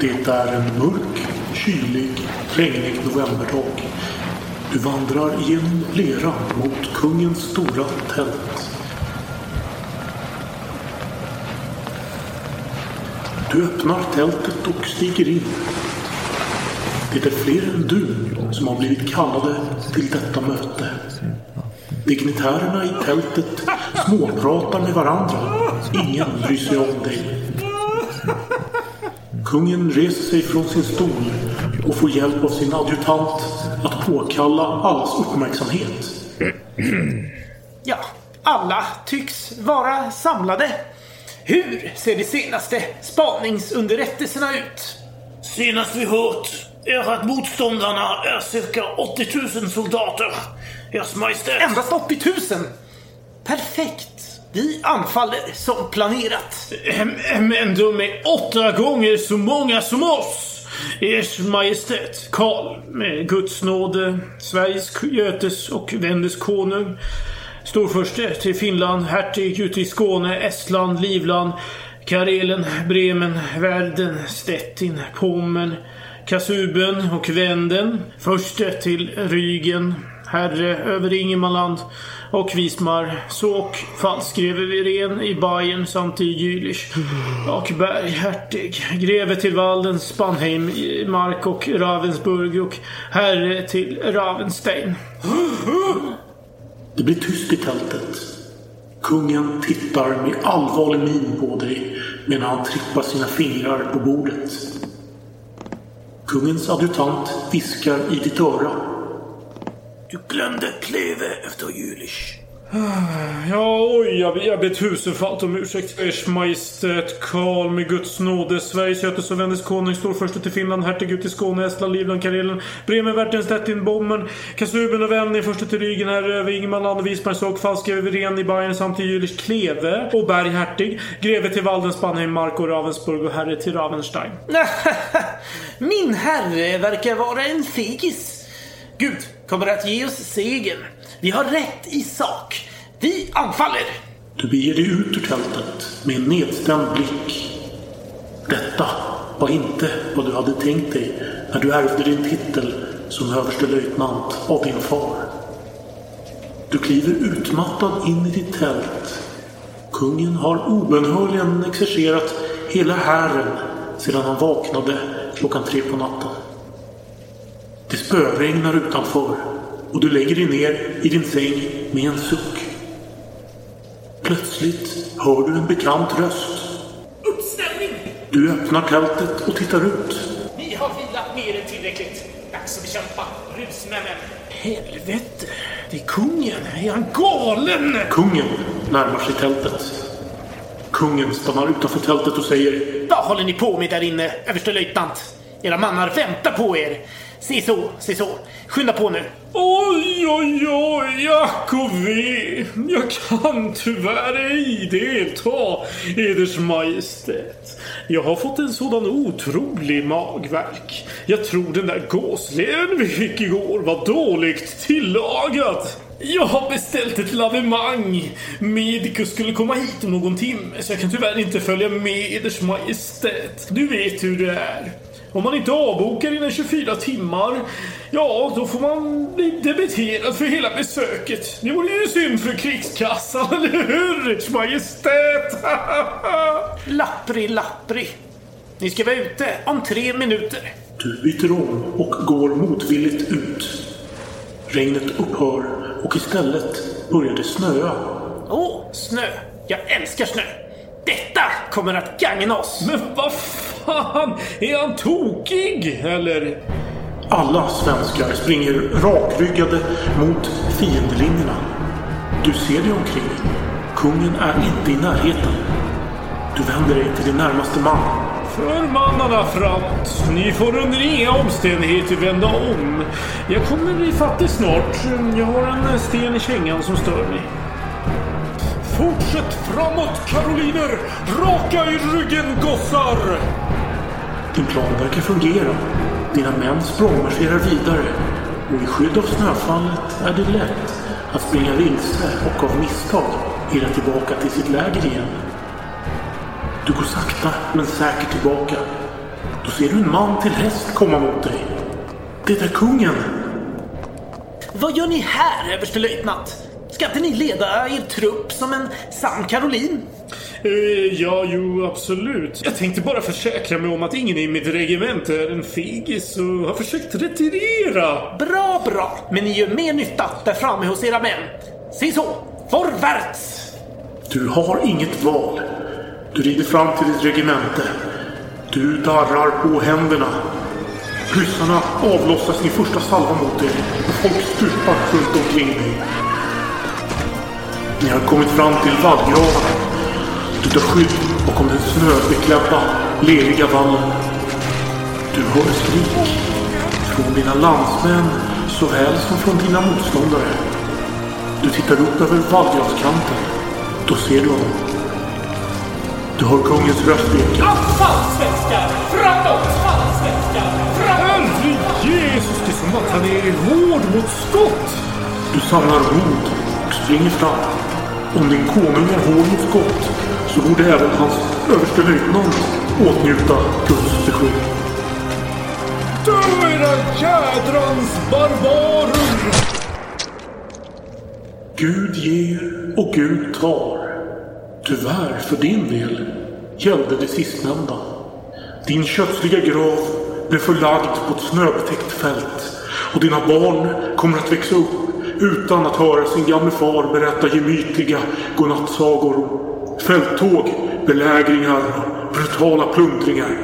Det är en mörk, kylig, regnig novemberdag. Du vandrar genom leran mot kungens stora tält. Du öppnar tältet och stiger in. Det är fler än du som har blivit kallade till detta möte. Dignitärerna i tältet småpratar med varandra. Ingen bryr sig om dig. Kungen reser sig från sin stol och får hjälp av sin adjutant att påkalla allas uppmärksamhet. Ja, alla tycks vara samlade. Hur ser de senaste spaningsunderrättelserna ut? Senast vi hört är att motståndarna är cirka 80 000 soldater. Ers Majestät. Endast 80 000? Perfekt. Vi anfaller som planerat. Men de är åtta gånger så många som oss. Ers Majestät Karl med Guds nåde, Sveriges, Götes och Vendes konung. Storförste till Finland, hertig ute i Skåne, Estland, Livland, Karelen, Bremen, Verden, Stettin, Pommern, Kasuben och Venden. Förste till Rygen, herre över Ingermanland och Vismar, Såk, falskgreve Viren i Bayern samt i Jülich och Berghertig, greve till Walden, Spanheim, Mark och Ravensburg och herre till Ravenstein. Det blir tyst i tältet. Kungen tittar med allvarlig min på dig medan han trippar sina fingrar på bordet. Kungens adjutant viskar i ditt öra. Du glömde Kleve efter Jülich. Ja, oj, jag, jag ber tusenfalt om ursäkt. Ers Majestät Karl med Guds nåde, Sveriges, Götes och Vendes konung, storförste till Finland, hertig ut i Skåne, Estland, Livland, Karelen, Bremen, Värten, Stettin, Bommen, Kasuben och Vällning, förste till Rygen, herre över Ingermanland och Vismarsåg, falska över Ren i Bayern samt till Jülich, Kleve och Berghertig, greve till Walden, Spanheim, Mark och Ravensburg och herre till Ravenstein. Min herre verkar vara en fegis. Gud kommer att ge oss segern. Vi har rätt i sak. Vi anfaller! Du beger dig ut ur tältet med en nedstämd blick. Detta var inte vad du hade tänkt dig när du ärvde din titel som överstelöjtnant av din far. Du kliver utmattad in i ditt tält. Kungen har obönhörligen exercerat hela hären sedan han vaknade klockan tre på natten. Det spöregnar utanför och du lägger dig ner i din säng med en suck. Plötsligt hör du en bekant röst. Uppställning! Du öppnar tältet och tittar ut. Vi har vilat mer än tillräckligt. Dags att bekämpa rusmännen. Helvete! Det är kungen. Är han galen? Kungen närmar sig tältet. Kungen stannar utanför tältet och säger Vad håller ni på med där inne, överstelöjtnant? Era mannar väntar på er. Se så, se så. Skynda på nu. Oj, oj, oj, ack och ve. Jag kan tyvärr ej delta, Eders Majestät. Jag har fått en sådan otrolig magvärk. Jag tror den där gåslevern vi fick igår var dåligt tillagad. Jag har beställt ett lavemang. Medicus skulle komma hit om någon timme, så jag kan tyvärr inte följa med Eders Majestät. Du vet hur det är. Om man inte avbokar inom 24 timmar, ja, då får man bli debiterad för hela besöket. Det vore ju synd för krigskassan, eller hur, Ers Majestät? Lappri, lappri. Ni ska vara ute om tre minuter. Du byter om och går motvilligt ut. Regnet upphör och istället börjar det snöa. Åh, snö. Jag älskar snö. Detta kommer att gagna oss. Men vad fan, är han tokig, eller? Alla svenskar springer rakryggade mot fiendelinjerna. Du ser dig omkring. Kungen är inte i närheten. Du vänder dig till din närmaste man. Förmannarna framåt. Ni får under inga omständigheter vända om. Jag kommer ifatt er snart. Jag har en sten i kängan som stör mig. Fortsätt framåt, karoliner! Raka i ryggen, gossar! Din plan verkar fungera. Dina män språngmarscherar vidare och i skydd av snöfallet är det lätt att springa vilse och av misstag irra tillbaka till sitt läger igen. Du går sakta men säkert tillbaka. Då ser du en man till häst komma mot dig. Det är kungen. Vad gör ni här, överstelöjtnant? Ska inte ni leda er trupp som en sann Karolin? Eh, ja, jo, absolut. Jag tänkte bara försäkra mig om att ingen i mitt regemente är en fegis och har försökt retirera. Bra, bra. Men ni gör mer nytta där framme hos era män. Se så! Vorwärts! Du har inget val. Du rider fram till ditt regemente. Du darrar på händerna. Ryssarna avlossar sin första salva mot dig och folk stupar runt omkring dig. Ni har kommit fram till vallgravarna. Du tar skydd bakom den snöbeklädda, leriga vallen. Du hör skrik från dina landsmän såväl som från dina motståndare. Du tittar upp över vallgravskanten. Då ser du honom. Du hör kungens röst eka. Anfall, svenskar! Framåt, fall, svenskar! Framåt! Herre Jesus, det är som att han är hård mot skott. Du samlar mod och springer fram. Om din konung är hård mot skott så borde även hans överstelöjtnant åtnjuta Guds beskydd. Dö era jädrans barbarer! Gud ger och Gud tar. Tyvärr för din del gällde det sistnämnda. Din kötsliga grav blev förlagd på ett snöbetäckt fält och dina barn kommer att växa upp utan att höra sin gamle far berätta gemytliga godnattsagor om fälttåg, belägringar och brutala plundringar.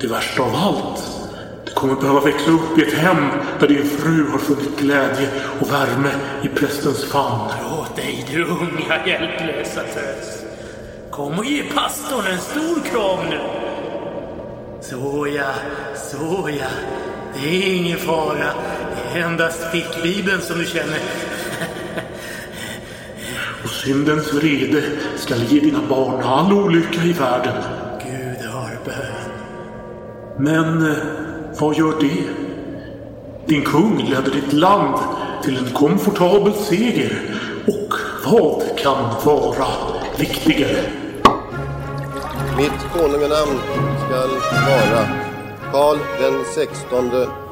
Det värsta av allt du kommer behöva växa upp i ett hem där din fru har funnit glädje och värme i prästens famn. Åt dig du unga hjälplösa tös. Kom och ge pastorn en stor kram nu. Såja, såja. Det är ingen fara. Endast fickbibeln som du känner. Och syndens vrede skall ge dina barn all olycka i världen. Gud hör bön. Men eh, vad gör det? Din kung ledde ditt land till en komfortabel seger. Och vad kan vara viktigare? Mitt konunganamn skall vara Karl den sextonde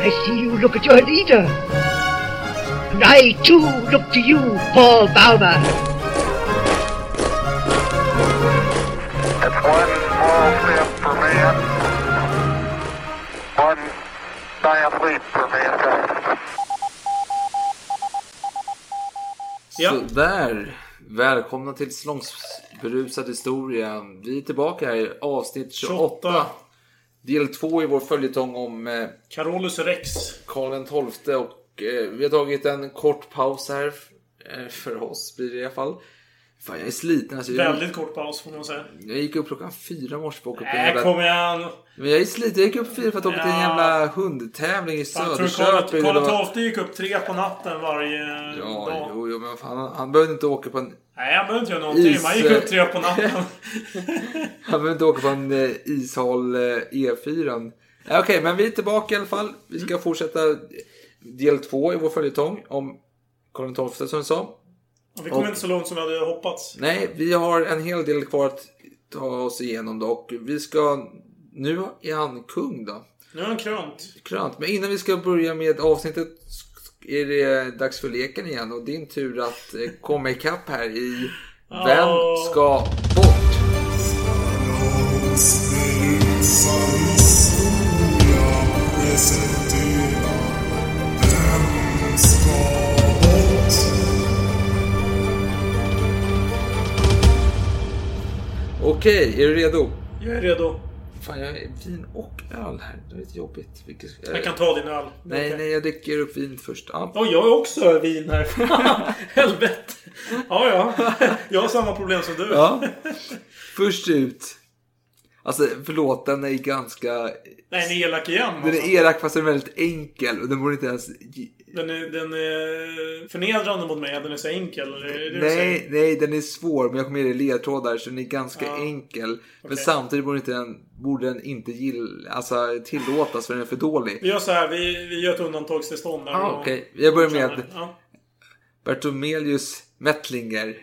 I see you look at your leader. And I too look to you, Paul Bauma. It's one small step for man. One giant leap for mankind. Ja. Så där. Välkomna till Slångsberusad historia. Vi är tillbaka här i avsnitt 28. 28. Del 2 i vår följetong om eh, Carolus Rex. Karl XII och eh, vi har tagit en kort paus här. Eh, för oss blir det i alla fall. Fan, jag är sliten. Alltså, jag, Väldigt kort paus får man säga. jag gick upp klockan fyra i morse på en Nej, jävla... kom igen. Men jag är sliten. Jag gick upp fyra för att åka till en Ja. jävla hundtävling i du Söderköping. Karl XII gick upp tre på natten varje Ja, dag? jo, jo, men fan, han, han behövde inte åka på en Nej, han behöver inte göra någonting. Is- Man gick upp tre på natten. Han behöver inte åka på en eh, ishal eh, E4. Ja, Okej, men vi är tillbaka i alla fall. Vi ska fortsätta del två i vår följetong om Karl XII som jag sa. Vi kom Och- inte så långt som vi hade hoppats. Nej, vi har en hel del kvar att ta oss igenom då. Och vi ska... Nu är han kung då. Nu är han krönt. Krönt. Men innan vi ska börja med avsnittet är det dags för leken igen. Och din tur att eh, komma ikapp här i Vem ska bort? Okej, är du redo? Jag är redo. Fan, jag är vin och öl här. Det är lite jobbigt. Vilket... Jag kan ta din öl. Är Nej, okej. nej, jag dricker upp vin först. Ja. Och jag har också vin här. Helvete. Ja, ja. Jag har samma problem som du. Ja. Först ut. Alltså förlåt, den är ganska... Nej, en elak igen. Den Alltså. är elak fast den är väldigt enkel och den borde inte ens... Den, är, den är förnedrande mot mig, den är så enkel. Är det det du säger? Nej, nej, den är svår men jag kommer ge dig ledtrådar så den är ganska Ja. enkel. Men Okej. samtidigt borde, inte den, borde den inte gill, alltså, tillåtas för den är för dålig. Vi gör så här, vi, vi gör ett undantagstillstånd där. Ah, okej. Jag börjar med Ja. Bartomelius Mettlinger.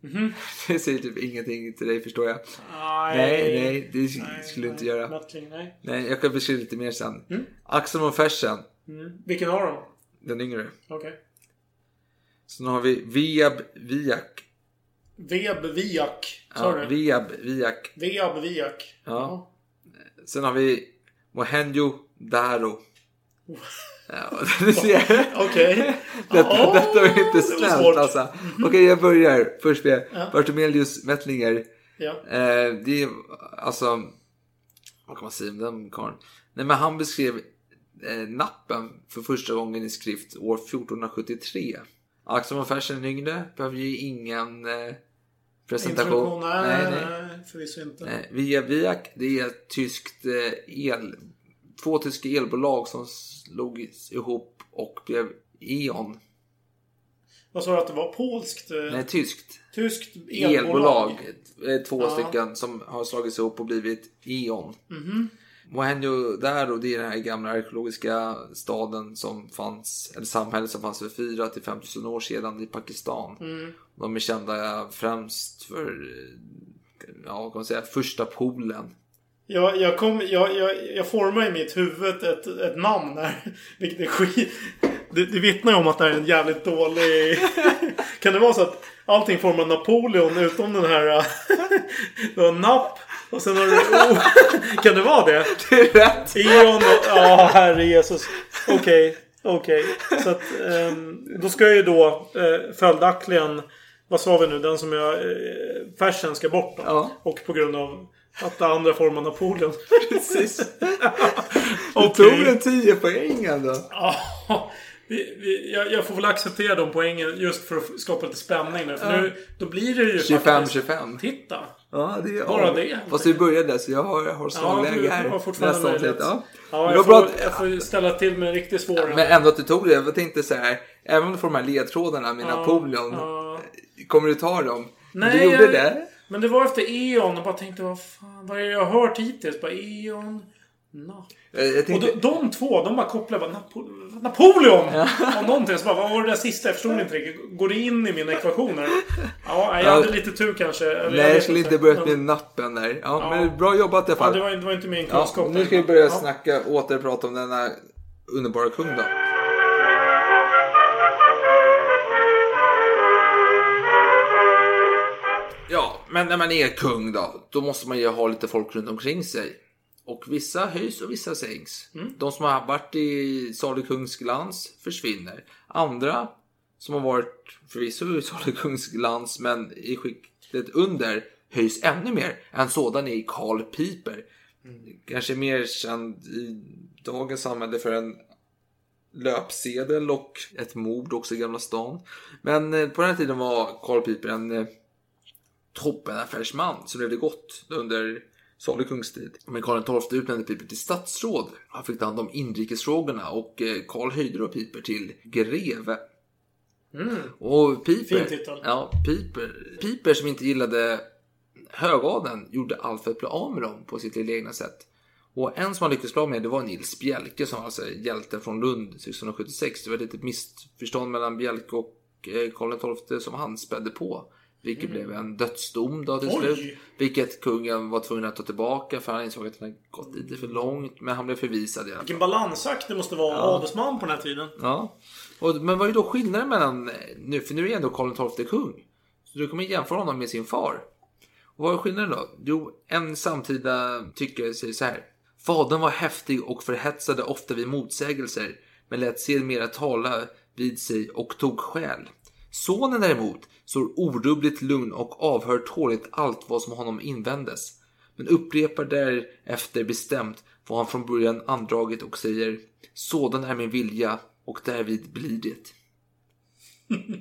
Mhm. Det säger typ ingenting till dig förstår jag. Nej. nej, nej det skulle du inte göra. Mettling, nej. Nej, jag kan beskriva lite mer sen. Mm. Axel von Fersen, Mm. Vilken av dem? Den yngre. Okej. Sen har vi Viab Viak. Veb Viak. Sa Ja, du? Viab Viak. Veb Viak. Ja. Sen har vi Mohenjo Daro. Ja, du ser. Okej. Detta, Ja, detta var inte snällt alltså. Okej, jag börjar först med Ja. Bartomelius Mettlinger. Ja. Eh, det är alltså... Vad kan man säga om den karln? Nej, men han beskrev nappen för första gången i skrift år 1473. Axel von Fersen den yngre behöver ju ingen eh, presentation. Nej, nej, nej, förvisso inte. Nej, Via Viak, det är ett tyskt eh, el... Två tyska elbolag som slog ihop och blev E.ON. Vad sa du att det var? Polskt? eh, Nej, tyskt. Tyskt elbolag? Elbolag. eh, Två Ja. stycken som har slagits ihop och blivit E.ON. Mhm. Mohenjo-Daro, det är den här gamla arkeologiska staden som fanns, eller samhället som fanns för 4 till 5000 år sedan i Pakistan. Mm. De är kända främst för, ja vad kan man säga, första polen. Jag, jag, kom, jag, jag, jag formar i mitt huvud ett, ett namn här. Vilket är skit. Det, det vittnar ju om att det här är en jävligt dålig... kan det vara så att allting formar Napoleon utom den här... du har napp och sen har du... Oh, kan det vara det? Det är rätt! Eon och... Ja, herre Jesus. Okej, okej. Så att... ehm, då ska jag ju då eh, följaktligen... Vad sa vi nu? Den som jag... Eh, färsen ska bort då. Ja. Och på grund av att det andra formar Napoleon. Precis. Du Okej. tog en 10 poäng ändå. Ja, vi, vi, jag, jag får väl acceptera de poängen just för att skapa lite spänning nu. För Ja. nu då blir det ju faktiskt... 25-25. Titta! Ja, det är Bara det. Fast vi började så jag har, har Ja, slagläge du här. har fortfarande Nästa möjlighet. avsnitt, Ja. Ja, jag, får, bra att- jag får ställa till med en riktigt svår. Men ändå att du tog det. Jag tänkte så här. Även om du får de här ledtrådarna med Ja, Napoleon. ja. Kommer du ta dem? Nej, du gjorde jag, det. Men det var efter E.ON och bara tänkte vad fan, vad är det jag har hört hittills? Bara E.ON... Jag, jag Och tänkte, de, de två, de bara kopplade bara Napo- Napoleon! Av någonting. Så bara, vad var det där sista? Jag förstod inte riktigt. Går det in i mina ekvationer? Ja, jag Ja. hade lite tur kanske. Eller nej, jag skulle inte börjat med nappen där. Ja, Ja. Men bra jobbat i alla Ja, fall. det, var, det var inte min Ja, kunskap. nu ska vi börja Ja. snacka, återprata om denna underbara kung då. Ja, men när man är kung då, då måste man ju ha lite folk runt omkring sig. Och vissa höjs och vissa sänks. De som har varit i salig kungs glans försvinner. Andra som har varit förvisso i salig kungs glans men i skiktet under höjs ännu mer. En sådan är Karl Piper. Kanske mer känd i dagens samhälle för en löpsedel och ett mord också i Gamla stan. Men eh, på den här tiden var Karl Piper en eh, toppenaffärsman som levde gott under salig kungstid. Men Karl XII utnämnde Piper till statsråd. Han fick ta hand om inrikesfrågorna och eh, Karl höjde då Piper till greve. Mm. Och Piper, Fin titel. ja, Piper, Piper som inte gillade högadeln gjorde allt för att bli av med dem på sitt lilla egna sätt. Och en som han lyckades bli av med det var Nils Bjelke som var alltså hjälten från Lund 1676. Det var ett litet missförstånd mellan Bjelke och eh, Karl XII som han spädde på. Vilket blev en dödsdom då till Oj. slut. Vilket kungen var tvungen att ta tillbaka för han insåg att han hade gått lite för långt. Men han blev förvisad i alla. Vilken balansakt det måste vara Ja. adelsman på den här tiden. Ja. Och, men vad är då skillnaden mellan nu? För nu är ändå Karl XII kung. Så du kommer jämföra honom med sin far. Och vad är skillnaden då? Jo, en samtida tycker säger så här. Fadern var häftig och förhetsade ofta vid motsägelser, men lät sedermera tala vid sig och tog skäl. Sonen däremot står orubbligt lugn och avhör tåligt allt vad som honom invändes, men upprepar därefter bestämt vad han från början andragit och säger Sådan är min vilja och därvid blir det.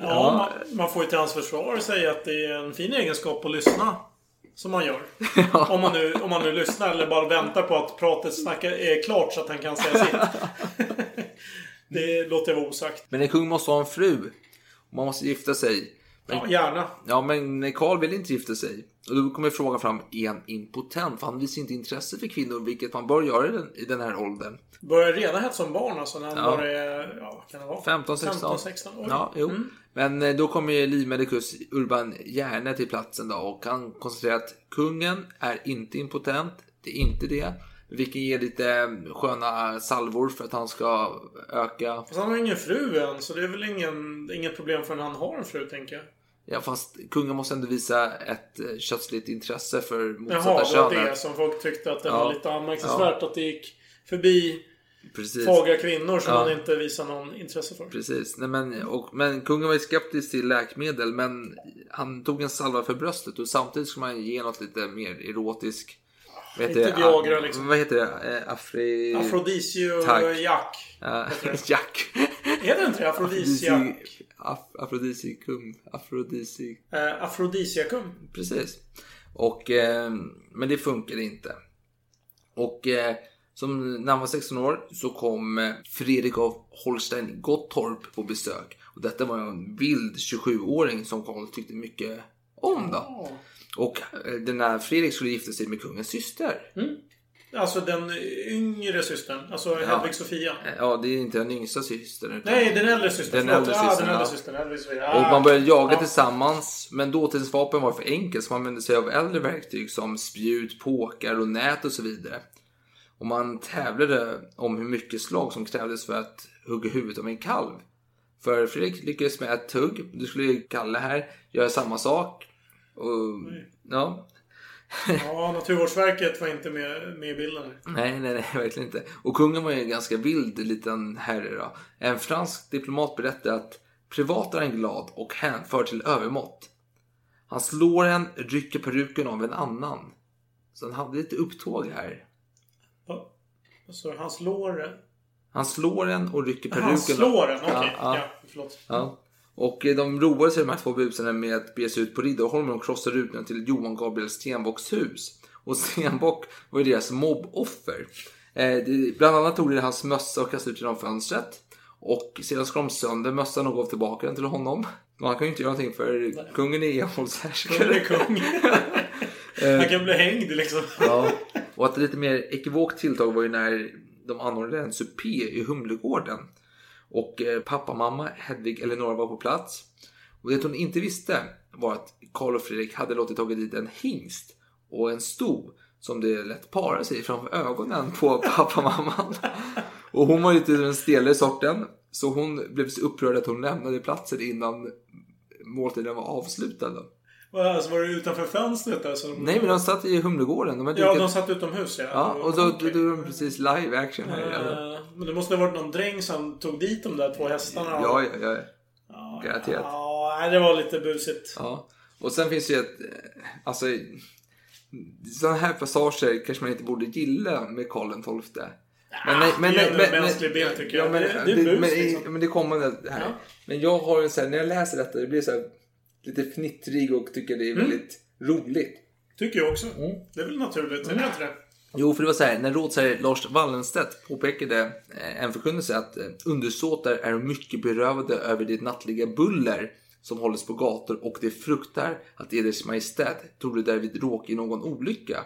Ja, Man, man får ju till hans försvar säga att det är en fin egenskap att lyssna. Som man gör. Om, man nu, om man nu lyssnar eller bara väntar på att pratet snacka, är klart så att han kan säga sitt. det låter jag vara osagt. Men en kung måste ha en fru. Och man måste gifta sig. Men, Ja, gärna. ja, men Karl vill inte gifta sig. Och då kommer frågan fram, är han impotent? För han visar inte intresse för kvinnor, vilket man bör göra i den, i den här åldern. Började redan hett som barn alltså när han Ja. bara är... Ja, vad kan det vara? 15, 16. 15, 16 Oj. Ja, jo. Mm. Men eh, då kommer ju livmedikus Urban Järne till platsen då och han konstaterar att kungen är inte impotent. Det är inte det. Vi kan ge lite eh, sköna salvor för att han ska öka. Fast han har ingen fru än, så det är väl ingen, inget problem förrän han har en fru, tänker jag. Ja, fast kungen måste ändå visa ett eh, kötsligt intresse för Jaha, motsatta det var könet. det som folk tyckte att det Ja. var lite anmärkningsvärt. Att det gick förbi Precis. fagra kvinnor som Ja. han inte visar någon intresse för. Precis. Nej, men, och, men kungen var ju skeptisk till läkemedel men han tog en salva för bröstet och samtidigt skulle man ge något lite mer erotisk. Vad Lite Viagra, liksom. Vad heter det? Eh, Afri... Afrodisio Tack. Jack. Ja, heter det. Inte det? Afrodisiak? Af- Afrodisikum. Afrodisi... Eh, afrodisiakum. Precis. Och, eh, men det funkade inte. Och eh, som när han var 16 år så kom eh, Fredrik av Holstein Gottorp på besök. Och detta var en vild 27-åring som Karl tyckte mycket om då. Och eh, den här Fredrik skulle gifta sig med kungens syster. Alltså den yngre systern. Alltså Hedvig Sofia. Eh, Ja, det är inte den yngsta systern. Nej, den äldre systern. Den äldre ja, systern, den äldre ja. systern. Sofia. Och Ah. man började jaga Ja. tillsammans. Men dåtidens vapen var för enkelt så man använde sig av äldre verktyg som spjut, påkar och nät och så vidare. Och man tävlade om hur mycket slag som krävdes för att hugga huvudet av en kalv. För Fredrik lyckades med ett hugg. Du skulle ju Kalle här göra samma sak. Och, ja, Ja, Naturvårdsverket var inte med, med i bilden. Nej, nej, nej, verkligen inte. Och kungen var ju en ganska vild liten herre då. En fransk diplomat berättade att privat är han glad och hänför till övermått. Han slår en, rycker peruken av en annan. Så han hade lite upptåg här. Alltså, han slår... Han slår en och rycker peruken Han slår den? Okej. Ja, Ja, ja. förlåt. Ja. Och eh, de roade sig de här två busarna med att bege sig ut på Riddarholmen och krossa rutorna till Johan Gabriel Stenbocks hus. Och Stenbock var ju deras mobboffer. Eh, bland annat tog de hans mössa och kastade ut genom fönstret. Och sedan skar de sönder mössan och gav tillbaka den till honom. Han kan ju inte göra någonting för kungen är envåldshärskare. Kung. Han kan bli hängd liksom. Ja, och att lite mer ekivokt tilltag var ju när de anordnade en supé i Humlegården. Och eh, pappa, mamma, Hedvig, Eleonora var på plats. Och det hon inte visste var att Karl och Fredrik hade låtit tagit dit en hingst och en sto som det lät para sig framför ögonen på pappa och mamman. Och hon var lite den stelare sorten. Så hon blev så upprörd att hon lämnade platsen innan måltiden var avslutad. Alltså, var det utanför fönstret där? De... Nej, men de satt i Humlegården. De Ja, de satt utomhus ja. Ja, och då, är de precis live action här. Ja, Eh, Men det måste ha varit någon dräng som tog dit de där två hästarna. ja, ja. Garanterat. Ja, nej, det var lite busigt. Ja. Och sen finns det ju ett... eh, Alltså... Sådana här passager kanske man inte borde gilla med Karl XII. Men, nej, men, det är nej, ändå en mänsklig bild, tycker jag. Ja, men, Det- det, det men, liksom. men det kommer här. Ja. Men jag har en så här, när jag läser detta, det blir så här lite fnittrig och tycker det är Mm. väldigt roligt. Tycker jag också. Mm. Det är väl naturligt, är det inte det? Jo, för det var så här, när rådsherre Lars Wallenstedt påpekade eh, en förkunnelse att eh, undersåtar är mycket berövade över det nattliga buller som hålls på gator och de fruktar att eders majestät torde därvid råka i någon olycka.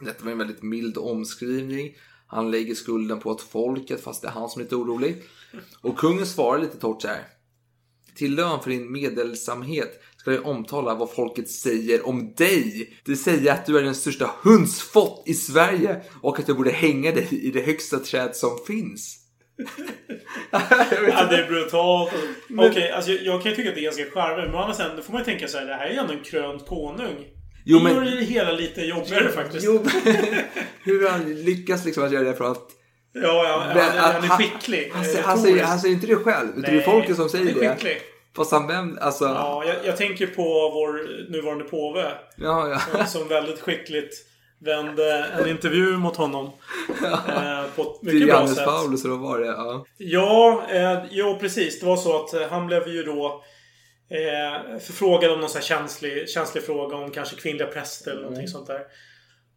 Detta var en väldigt mild omskrivning. Han lägger skulden på att folket, fast det är han som är lite orolig. Och kungen svarar lite torrt så här. Till lön för din medelsamhet ska jag omtala vad folket säger om dig. Det säger att du är den största hundsfott i Sverige och att jag borde hänga dig i det högsta träd som finns. Ja, det är brutalt. Okej, alltså jag, jag kan ju tycka att det är ganska charmigt. Men å andra sidan, då får man ju tänka så här, det här är ju ändå en krönt konung. Jo, det men- gör det hela lite jobbigare faktiskt. Jo, hur han lyckas liksom att göra det för att... Ja, ja, Men, han, han är han- skicklig. Han, eh, säger- han, säger, han säger inte det själv, utan det är folket som säger han det. skicklig. Fast han vänder, alltså... Ja, jag, jag tänker på vår nuvarande påve. Ja, ja. Som väldigt skickligt vände en intervju mot honom. Eh, på ett mycket bra Johannes sätt. Paulus vad var det? Ja. Ja, eh, jo precis. Det var så att eh, han blev ju då eh, förfrågad om någon så här känslig, känslig fråga om kanske kvinnliga präster eller någonting sånt där.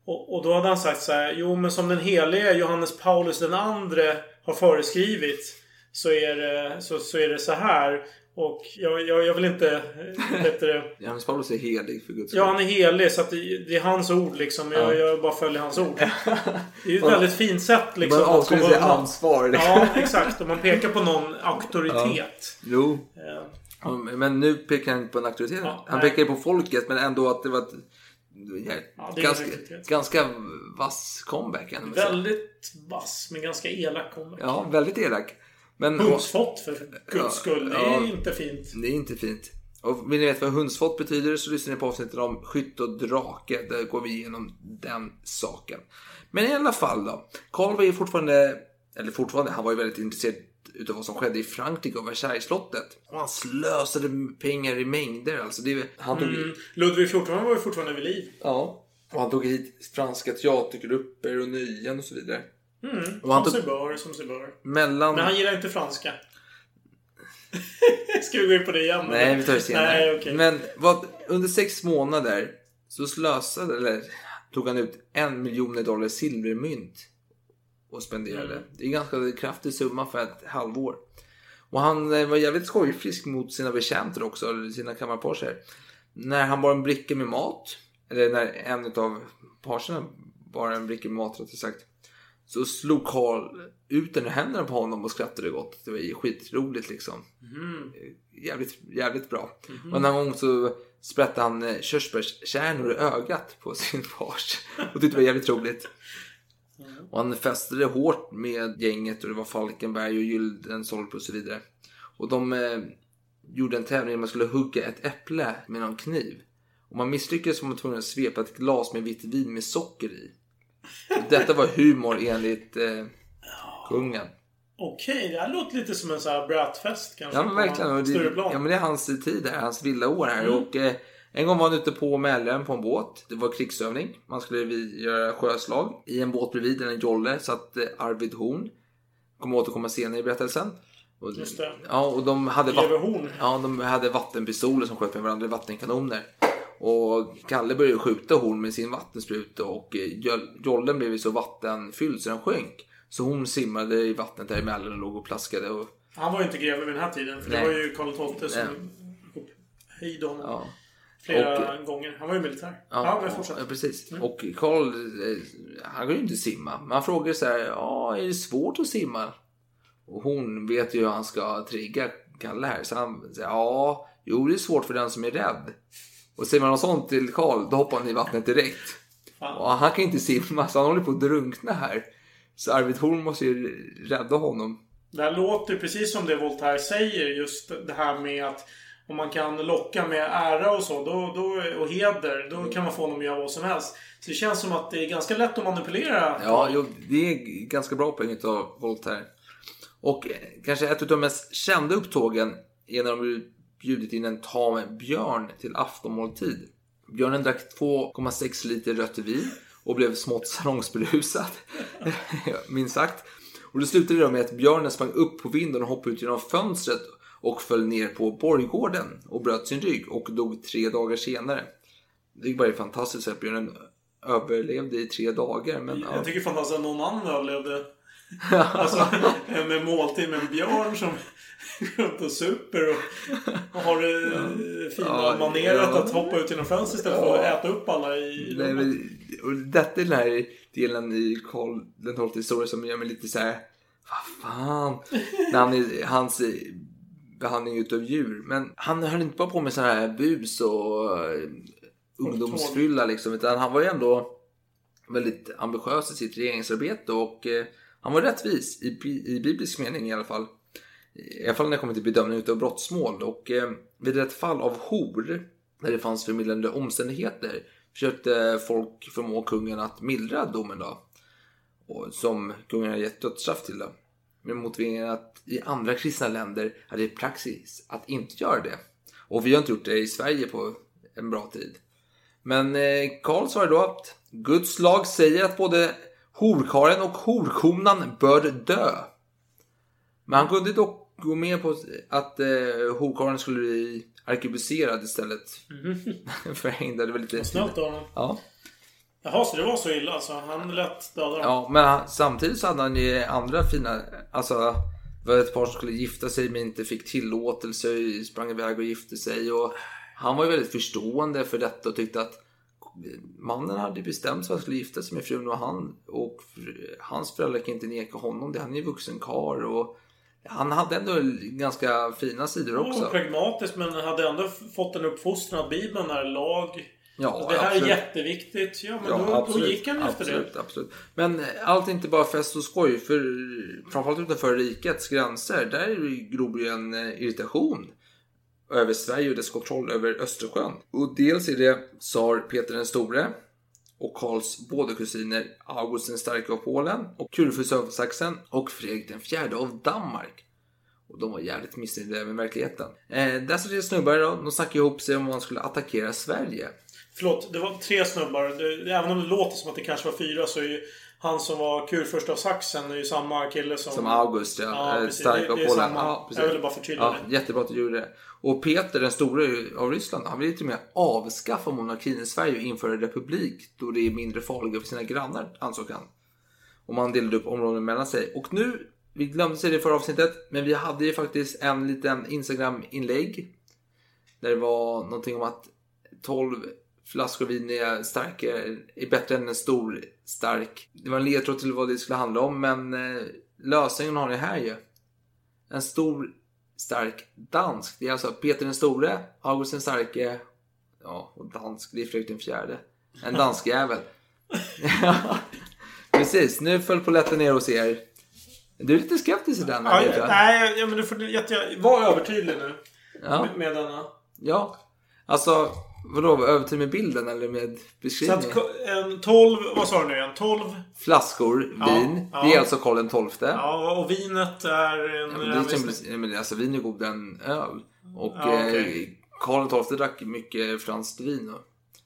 Och, och då hade han sagt så här. Jo, men som den helige Johannes Paulus den andre har föreskrivit så är det så, så, är det så här. Och jag, jag, jag vill inte... eh, du, det- Johannes Paulus är helig för guds Ja, han är helig så det, det är hans ord liksom. Jag, Ja. jag bara följer hans ord. Det är ju ett väldigt fint sätt liksom. Man sig undan. ansvar. Ja, exakt. Om man pekar på någon auktoritet. Jo. Eh, Ja, Men nu pekar han inte på en auktoritet. Ja, han nej. pekar på folket men ändå att det var ett ja, ganska, ganska vass comeback. Väldigt vass, men ganska elak comeback. Ja, väldigt elak. Men, Hundsfott för guds skull. Det är inte fint. Det är inte fint. Och vill ni veta vad hundsfott betyder så lyssnar ni på avsnittet om skytt och drake. Där går vi igenom den saken. Men i alla fall då. Karl var ju fortfarande, eller fortfarande, han var ju väldigt intresserad utav vad som skedde i Frankrike och Versaillesslottet. Och han slösade pengar i mängder. Alltså det, han tog, Mm. Ludvig XIV var ju fortfarande vid liv. Ja. Och han tog hit franska teatergrupper och nöjen och så vidare. Mm. Och han som tog- sig bör, som sig bör. Mellan... Men han gillar inte franska. Ska vi gå in på det igen? Nej, eller? vi tar det senare. Nej, okej. Men vad, under sex månader så slösade, eller tog han ut en miljon dollar silvermynt och spenderade. Mm. Det är en ganska kraftig summa för ett halvår. Och han eh, var jävligt skojfrisk mot sina betjänter också, eller sina kammarparser. När han bar en bricka med mat, eller när en av parserna bar en bricka med mat rättare sagt. Så slog Karl ut den i händerna på honom och skrattade gott. Det var skitroligt liksom. Mm. Jävligt, jävligt bra. Mhm. Och en gång så sprätte han eh, körsbärskärnor i ögat på sin fars. Och tyckte det var jävligt roligt. Och han fästade hårt med gänget och det var Falkenberg och Gyldenstolpe och så vidare. Och de eh, gjorde en tävling där man skulle hugga ett äpple med någon kniv. Om man misslyckades var man tvungen att svepa ett glas med vitt vin med socker i. Och detta var humor enligt eh, kungen. Okej, det här låter lite som en sån här bratfest kanske. Ja men verkligen. Det, ja, men det är hans tid här, hans vilda år här. Mm. Och, eh, en gång var han ute på Mälaren på en båt. Det var krigsövning. Man skulle göra sjöslag. I en båt bredvid, en jolle, satt eh, Arvid Horn. Kommer återkomma senare i berättelsen. Och, Just det. Ja, och de hade, Horn. ja, de hade vattenpistoler som sköt med varandra, vattenkanoner. Och Kalle började skjuta Horn med sin vattenspruta och eh, jol- jollen blev så vattenfylld så den sjönk. Så hon simmade i vattnet där emellan och låg och plaskade. Och, Han var ju inte greve vid den här tiden. För Nej. det var ju Karl XII som upphöjde honom. Flera gånger. Han var ju militär. Ja, men fortsätt. ja, precis. Mm. Och Karl, eh, han kan ju inte simma. Men han frågar så här, ja, är det svårt att simma? Och hon vet ju hur han ska trigga Kalle här. Så han säger, ja, jo det är svårt för den som är rädd. Och säger man något sånt till Karl, då hoppar han i vattnet direkt. Och han kan inte simma, så han håller på att drunkna här. Så Arvid Horn måste ju rädda honom. Det här låter precis som det Voltaire säger. Just det här med att om man kan locka med ära och så då, då, och heder, då kan man få honom att göra vad som helst. Så det känns som att det är ganska lätt att manipulera. Ja, jo, det är ganska bra poäng av Voltaire. Och eh, kanske ett av de mest kända upptågen är när de bjudit in en tam björn till aftonmåltid. Björnen drack 2,6 liter rött vin och blev smått salongsberusad. Minst sagt. Och det slutade då med att björnen sprang upp på vinden och hoppade ut genom fönstret och föll ner på borggården och bröt sin rygg och dog tre dagar senare. Det är bara fantastiskt att björnen överlevde i tre dagar. Men, ja. Jag tycker fantastiskt att någon annan överlevde. alltså med måltid med en björn som går runt och super och, och har det fina Ja, maneret ja. att hoppa ut genom fönstret istället för att äta upp alla i Nej, men, och detta är den här delen i Karl den historia som gör mig lite så här. Vad fan? När han hans behandling utav djur. Men han höll inte bara på med sådana här bus och eh, ungdomsfylla liksom. Utan han var ju ändå väldigt ambitiös i sitt regeringsarbete och eh, han var rättvis i, i biblisk mening i alla fall. I alla fall när det kommer till bedömning utav brottsmål. Och eh, vid ett fall av hor, där det fanns förmildrande omständigheter, försökte folk förmå kungen att mildra domen då. Och, som kungen hade gett dödsstraff till då. Med motiveringen att i andra kristna länder är det praxis att inte göra det. Och vi har inte gjort det i Sverige på en bra tid. Men eh, Karl svarade då att Guds lag säger att både horkaren och horkonan bör dö. Men han kunde dock gå med på att eh, horkaren skulle bli arkebuserad istället. för hängd. Det var lite... Snällt av honom. Ja. Jaha, så det var så illa alltså? Han lät döda dem? Ja, men han, samtidigt så hade han ju andra fina, alltså det var ett par som skulle gifta sig men inte fick tillåtelse, sprang iväg och gifte sig och han var ju väldigt förstående för detta och tyckte att mannen hade bestämt sig för att han skulle gifta sig med frun och han och hans föräldrar kan inte neka honom det. Han är ju vuxen karl och han hade ändå ganska fina sidor också. pragmatiskt men hade ändå fått en uppfostran att Bibeln är lag. Ja, det här absolut. är jätteviktigt. Ja, men Ja, då, då absolut, gick han efter absolut, det. Absolut. Men eh, allt är inte bara fest och skoj. För framförallt utanför rikets gränser. Där gror ju en eh, irritation över Sverige och dess kontroll över Östersjön. Och dels är det tsar Peter den store och Karls båda kusiner August den starke av Polen och Kurfürst av Sachsen och Fredrik den fjärde av Danmark. Och de var jävligt missnöjda med verkligheten. Eh, dessa tre snubbar då, de snackade ihop sig om man skulle attackera Sverige. Förlåt, det var tre snubbar. Det, även om det låter som att det kanske var fyra så är ju han som var kurfurst av Sachsen är ju samma kille som... Som August, ja. Ja. Stark av Polen. Ja, precis. Jag ville bara förtydliga ja, det. Jättebra att du gjorde det. Och Peter den store av Ryssland, han ville till och med avskaffa monarkin i Sverige och införa republik då det är mindre farliga för sina grannar, ansåg han. Och man delade upp områden mellan sig. Och nu, vi glömde säga det i förra avsnittet, men vi hade ju faktiskt en liten Instagram-inlägg. Där det var någonting om att 12 flaskor vin är starkare, är bättre än en stor stark. Det var en ledtråd till vad det skulle handla om, men eh, lösningen har ni här ju. En stor stark dansk. Det är alltså Peter den store, August den starke, ja, och dansk, det är Fredrik den fjärde. En dansk jävel. Precis, nu föll polletten ner hos er. Du är lite skeptisk i den Ja, här, jag. nej, ja, men du får jätte... Var övertydlig nu. Ja. Med, med denna. Ja. Alltså, vadå, övertid med bilden eller med Så beskrivningen? att ko- en 12... Vad sa du nu igen? 12? Flaskor vin. ja. Det är alltså Karl XII. Ja, och vinet är en... Ja, men det är ja, men alltså vin är godare än öl. Och Ja, okej. eh, Karl XII drack mycket franskt vin. Och,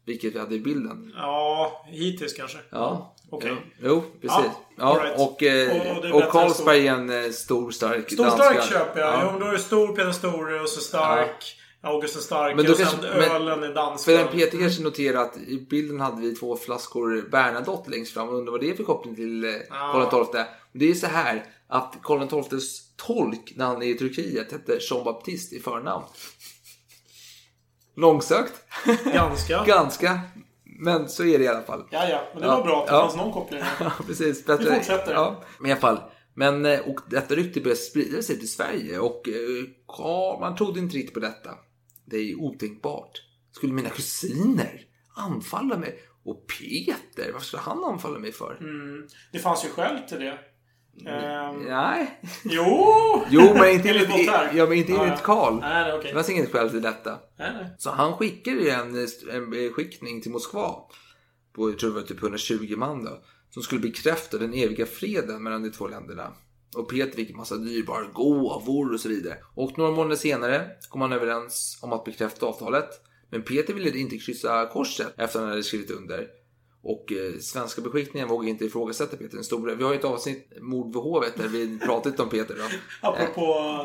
vilket vi hade i bilden. Ja, hittills kanske. Ja. Okej. Ja. Jo, precis. Ja, right. och, eh, Och- och och, än Carlsberg är en eh, stor, stark Stor danska. stark köper jag. Ja. Ja. Då är det stor Peter Store och så stark. August den starke Men då och sen kanske- men- ölen är danska. För en Peter kanske noterar att i bilden hade vi två flaskor Bernadotte längst fram. Och undrar vad det är för koppling till eh, Ja. Karl XII. Det är så här att Karl XIIs tolk när han är i Turkiet hette Jean Baptiste i förnamn. Långsökt. Ganska. Ganska. Men så är det i alla fall. Ja, ja. Men det var bra att det fanns någon koppling. Ja, precis. Vi fortsätter. Ja, men i alla fall. Men, eh, och detta rykte började sprida sig till Sverige och eh, ja, man trodde inte riktigt på detta. Det är otänkbart. Skulle mina kusiner anfalla mig? Och Peter, varför skulle han anfalla mig för? Mm. Det fanns ju skäl till det. Ehm, Nej. Jo! Jo, men inte Enligt ja, men inte Ja, enligt ja. Karl. Nej, nej, okej. Det fanns inget skäl till detta. Nej, nej. Så han skickade ju en, en skickning till Moskva. På, jag tror det var typ 120 man då. Som skulle bekräfta den eviga freden mellan de två länderna. Och Peter fick en massa dyrbara gåvor och så vidare. Och några månader senare kom man överens om att bekräfta avtalet. Men Peter ville inte kryssa korset efter att han hade skrivit under. Och eh, svenska beskickningen vågade inte ifrågasätta Peter den store. Vi har ju ett avsnitt, Mord vid hovet, där vi pratat om Peter. Då. Apropå,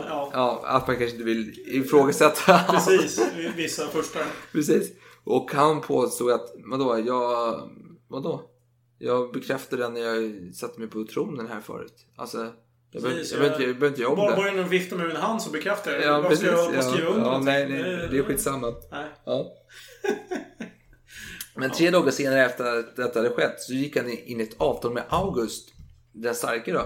ja. Ja, att man kanske inte vill ifrågasätta Precis. Vissa första. Precis. Och han påstod att, vadå, jag, vadå? Jag bekräftade den när jag satte mig på tronen här förut. Alltså, jag behöver inte- om Bara bara genom att vifta med min hand så bekräftar jag det. Ja, precis. jag Ja, skriva under? ja, nej, nej, det är skitsamma. Nej. Ja. Men tre dagar senare efter att detta hade skett så gick han in i ett avtal med August, den starke då,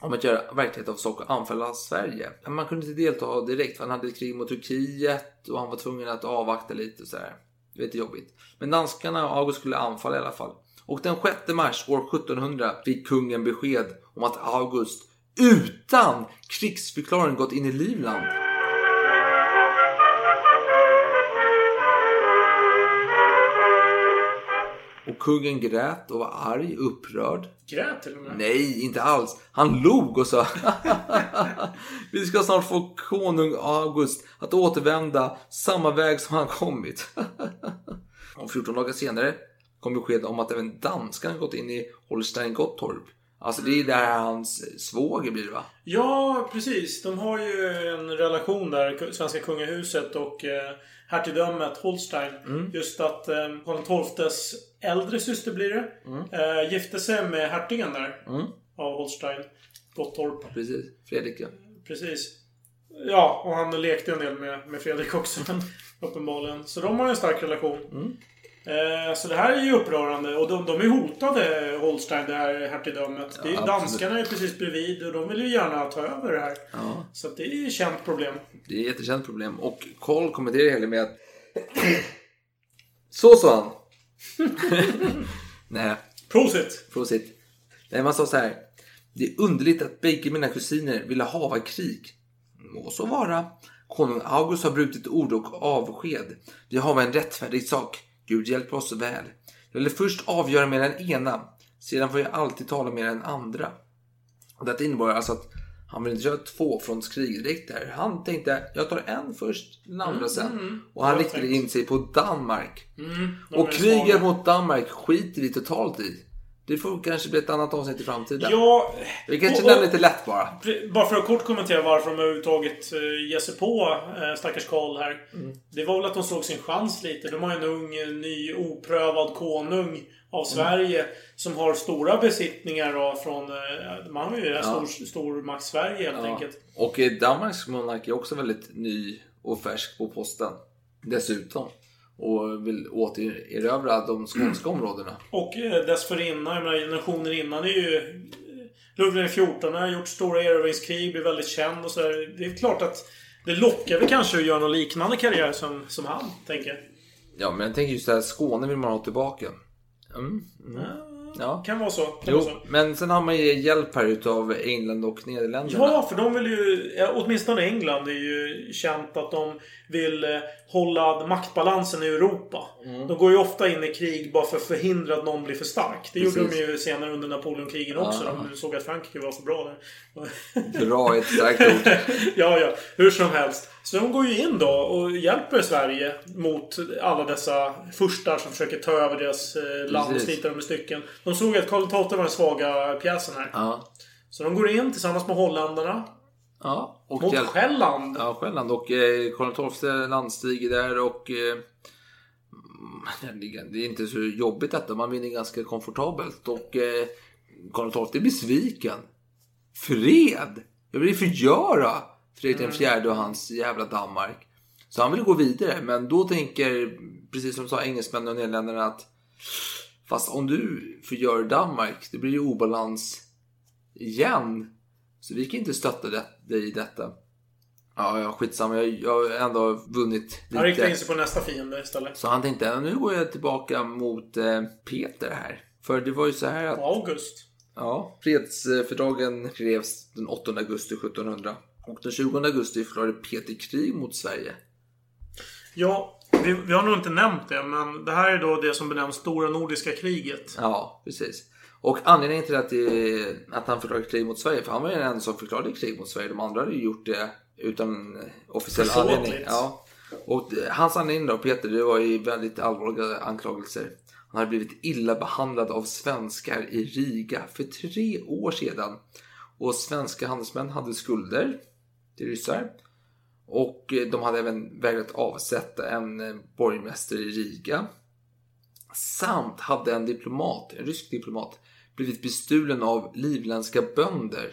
om att göra verklighet av saker och anfalla Sverige. Men Man kunde inte delta direkt för han hade ett krig mot Turkiet och han var tvungen att avvakta lite och sådär. Det var lite jobbigt. Men danskarna och August skulle anfalla i alla fall. Och den 6 mars år 1700 fick kungen besked om att August utan krigsförklaring gått in i Livland. Och kungen grät och var arg, upprörd. Grät till och med. Nej, inte alls. Han log och sa Vi ska snart få konung August att återvända samma väg som han kommit. och 14 dagar senare kom besked om att även danskarna gått in i Holstein Gottorp. Alltså det är där hans svåger blir va? Ja, precis. De har ju en relation där, svenska kungahuset och eh, hertigdömet Holstein. Mm. Just att eh, Karl XIIs äldre syster blir det. Eh, gifte sig med hertigen där. Mm. Av Holstein. Gottorp. Precis. Fredrik ja. Precis. Ja, och han lekte en del med, med Fredrik också. uppenbarligen. Så de har en stark relation. Mm. Eh, så det här är ju upprörande. Och de, de är hotade, Holstein, det här hertigdömet. Det är, Ja, danskarna är precis bredvid och de vill ju gärna ta över det här. Ja. Så det är ju ett känt problem. Det är ett jättekänt problem. Och Karl kommenterar hela med att... Så sa han. Nej. Prosit! Prosit. Nej, man sa så här. Det är underligt att bägge mina kusiner ville hava krig. Må så vara. Konung August har brutit ord och avsked. Vi har en rättfärdig sak. Gud hjälper oss väl. Jag vill först avgöra med den ena. Sedan får jag alltid tala med den andra. Och detta innebar alltså att han vill inte köra tvåfrontskrig direkt där. Han tänkte jag tar en först, den andra Mm, sen. mm. Och han riktade in sig på Danmark. Mm, och kriget mot Danmark skiter vi totalt i. Det får kanske bli ett annat avsnitt i framtiden. Ja, Vi kanske nämner lite lätt bara. Bara för att kort kommentera varför de överhuvudtaget uh, ger sig på uh, stackars Karl här. Mm. Det var väl att de såg sin chans lite. De har en ung, eh, ny, oprövad konung av Sverige. Som har stora besittningar då, från... Man har ju Ja. stor, stormakt-Sverige helt Ja. enkelt. Och eh, Danmarks monark är också väldigt ny och färsk på posten. Dessutom. Och vill återerövra de skånska områdena. Och eh, dessförinnan, jag menar generationer innan är ju... eh, Ludvig XIV har gjort stora erövringskrig, blir väldigt känd och så där. Det är klart att det lockar väl kanske att göra någon liknande karriär som, som han, tänker jag. Ja, men jag tänker just det här Skåne vill man ha tillbaka. Mm. Mm. Ja. Kan vara så. Kan Jo, vara så. men sen har man ju hjälp här utav England och Nederländerna. Ja, för de vill ju... ja, Åtminstone England är ju känt att de vill eh, hålla maktbalansen i Europa. Mm. De går ju ofta in i krig bara för att förhindra att någon blir för stark. Det gjorde Precis. de ju senare under Napoleonkrigen också. Ja. De såg att Frankrike var för bra där. Bra, ett starkt ord. ja, ja. Hur som helst. Så de går ju in då och hjälper Sverige mot alla dessa furstar som försöker ta över deras eh, land och slita dem i stycken. De såg att Karl XII var den svaga pjäsen här. Ja. Så de går in tillsammans med holländarna. Ja, och Mot Själland. Ja, Själland. Och eh, Karl XII landstiger där och... Eh, mm, det är- det är inte så jobbigt detta. Man vinner ganska komfortabelt. Och eh, Karl XII är besviken. Fred! Jag vill förgöra Fredrik den fjärde och hans jävla Danmark. Så han vill gå vidare. Men då tänker, precis som sa engelsmännen och nederländerna att Fast om du förgör Danmark, det blir ju obalans igen. Så vi kan inte stötta dig i detta. Ja, ja, skitsamma. Jag, jag har ändå vunnit Han riktar in lite. sig på nästa fiende istället. Så han tänkte, nu går jag tillbaka mot eh, Peter här. För det var ju så här att... August. Ja, fredsfördragen skrevs den 8 augusti 1700. Och den 20 augusti förklarade Peter krig mot Sverige. Ja, vi, vi har nog inte nämnt det, men det här är då det som benämns Stora Nordiska kriget. Ja, precis. Och anledningen till att, det, att han förklarade krig mot Sverige, för han var ju den enda som förklarade krig mot Sverige. De andra hade ju gjort det utan officiell Försåtligt. anledning. Ja. Och det- hans anledning då, Peter, det var ju väldigt allvarliga anklagelser. Han hade blivit illa behandlad av svenskar i Riga för tre år sedan. Och svenska handelsmän hade skulder till ryssar. Och eh, de hade även vägrat avsätta en eh, borgmästare i Riga. Samt hade en diplomat, en rysk diplomat, blivit bestulen av livländska bönder.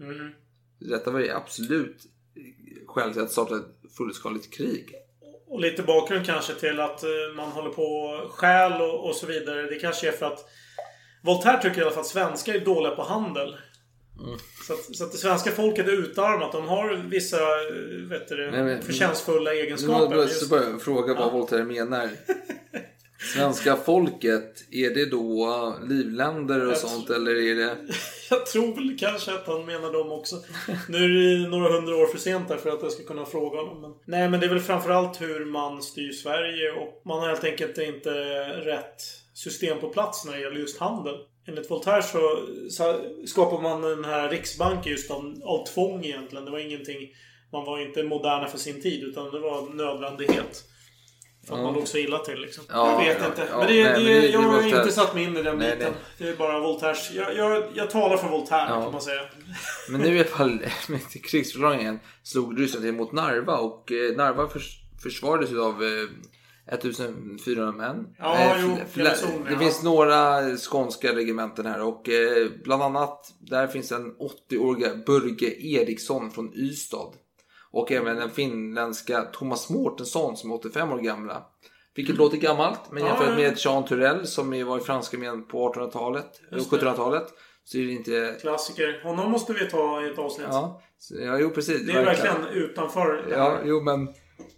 Mm. Detta var ju absolut skäl till att starta ett fullskaligt krig. Och lite bakgrund kanske till att eh, man håller på och stjäl och, och så vidare. Det kanske är för att Voltaire tycker i alla fall att svenskar är dåliga på handel. Mm. Så, att, så att det svenska folket är utarmat. De har vissa eh, vet du, Nej, men- förtjänstfulla Nu egenskaper. måste jag Just- börja fråga vad Ja. Voltaire menar. Svenska folket, är det då livländer och Jag sånt tror- eller är det... Jag tror väl kanske att han menar dem också. Nu är det några hundra år för sent där för att jag ska kunna fråga honom. Men... Nej, men det är väl framförallt hur man styr Sverige och man har helt enkelt inte rätt system på plats när det gäller just handel. Enligt Voltaire så, så skapar man den här riksbanken just av, av tvång egentligen. Det var ingenting... Man var inte moderna för sin tid utan det var nödvändighet. För att man låg så illa till liksom. Ja, jag vet ja, inte. ja. men det, Nej, det, men det- jag har Voltaire. inte satt mig in i den Nej, biten. Det är bara Voltaires. Jag, jag, jag talar för Voltaire Ja. kan man säga. Men nu i alla fall med krigsförklaringen slog Ryssland mot Narva och eh, Narva förs försvarades av eh, 1400 män. Ja, Eh, jo, fl- fl- garnison, det finns några skånska regementen här och eh, bland annat där finns en 80-åriga Börge Eriksson från Ystad. Och även den finländska Thomas Mårtensson som är 85 år gamla. Vilket låter gammalt, men Mm. Jämfört ja. med Jean Turel som var i franska armén på 1800-talet och Just det. 1700-talet. Så är det inte... Klassiker. Honom måste vi ta i ett avsnitt. Ja, ja jo precis. Det är verkligen utanför det Ja, jo men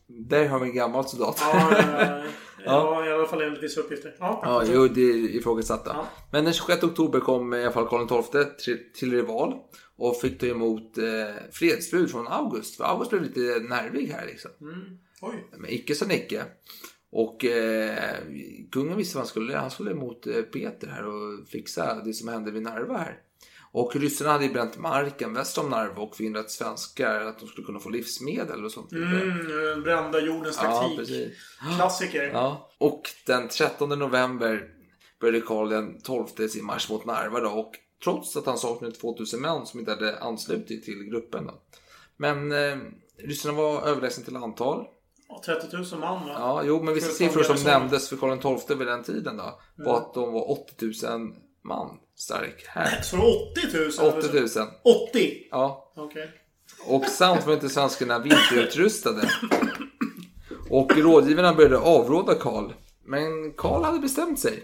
där har vi en gammal soldat. Ja, ja, ja, i alla fall enligt vissa uppgifter. Ja, Ja, jo, det är ifrågasatta. Ja. Men den 26 oktober kom i alla fall Karl XII till, till rival och fick ta emot eh, fredsbud från August. För August blev lite nervig här liksom. Mm. Oj. Men icke så icke. Och eh, kungen visste vad han skulle. Han skulle emot eh, Peter här och fixa det som hände vid Narva här. Och ryssarna hade ju bränt marken väster om Narva och förhindrat svenskar att de skulle kunna få livsmedel och sånt. Mm, brända jordens Ja, taktik. precis. Klassiker. Ja. Och den 13 november började Karl den 12 sin marsch mot Narva då, och trots att han saknade 2000 män som inte hade anslutit till gruppen. Då. Men eh, ryssarna var överlägsna till antal. Ja, 30 000 man va? Ja, jo, men vissa siffror som nämndes för Karl XII vid den tiden då, var Mm. att de var 80 000 man stark. Här. Så 80 000? 80 000. 80? Ja. Okej. Och samt var inte svenskarna vinterutrustade. Och rådgivarna började avråda Karl. Men Karl hade bestämt sig.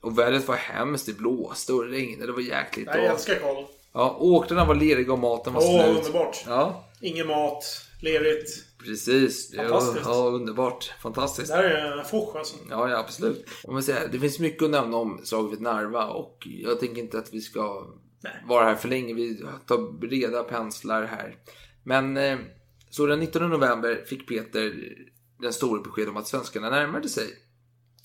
Och vädret var hemskt, det blåste och regnade, det var jäkligt. Jag och, älskar Karl. ja, åkrarna var leriga och maten var Åh, slut. underbart. Ja, Ingen mat. Lerigt. Precis. Fantastiskt. Ja, underbart. Fantastiskt. Det här är en foch alltså. Ja, ja absolut. Om man säger, det finns mycket att nämna om slaget vid Narva och jag tänker inte att vi ska vara här för länge. Vi tar breda penslar här. Men eh, så den 19 november fick Peter den stora besked om att svenskarna närmade sig.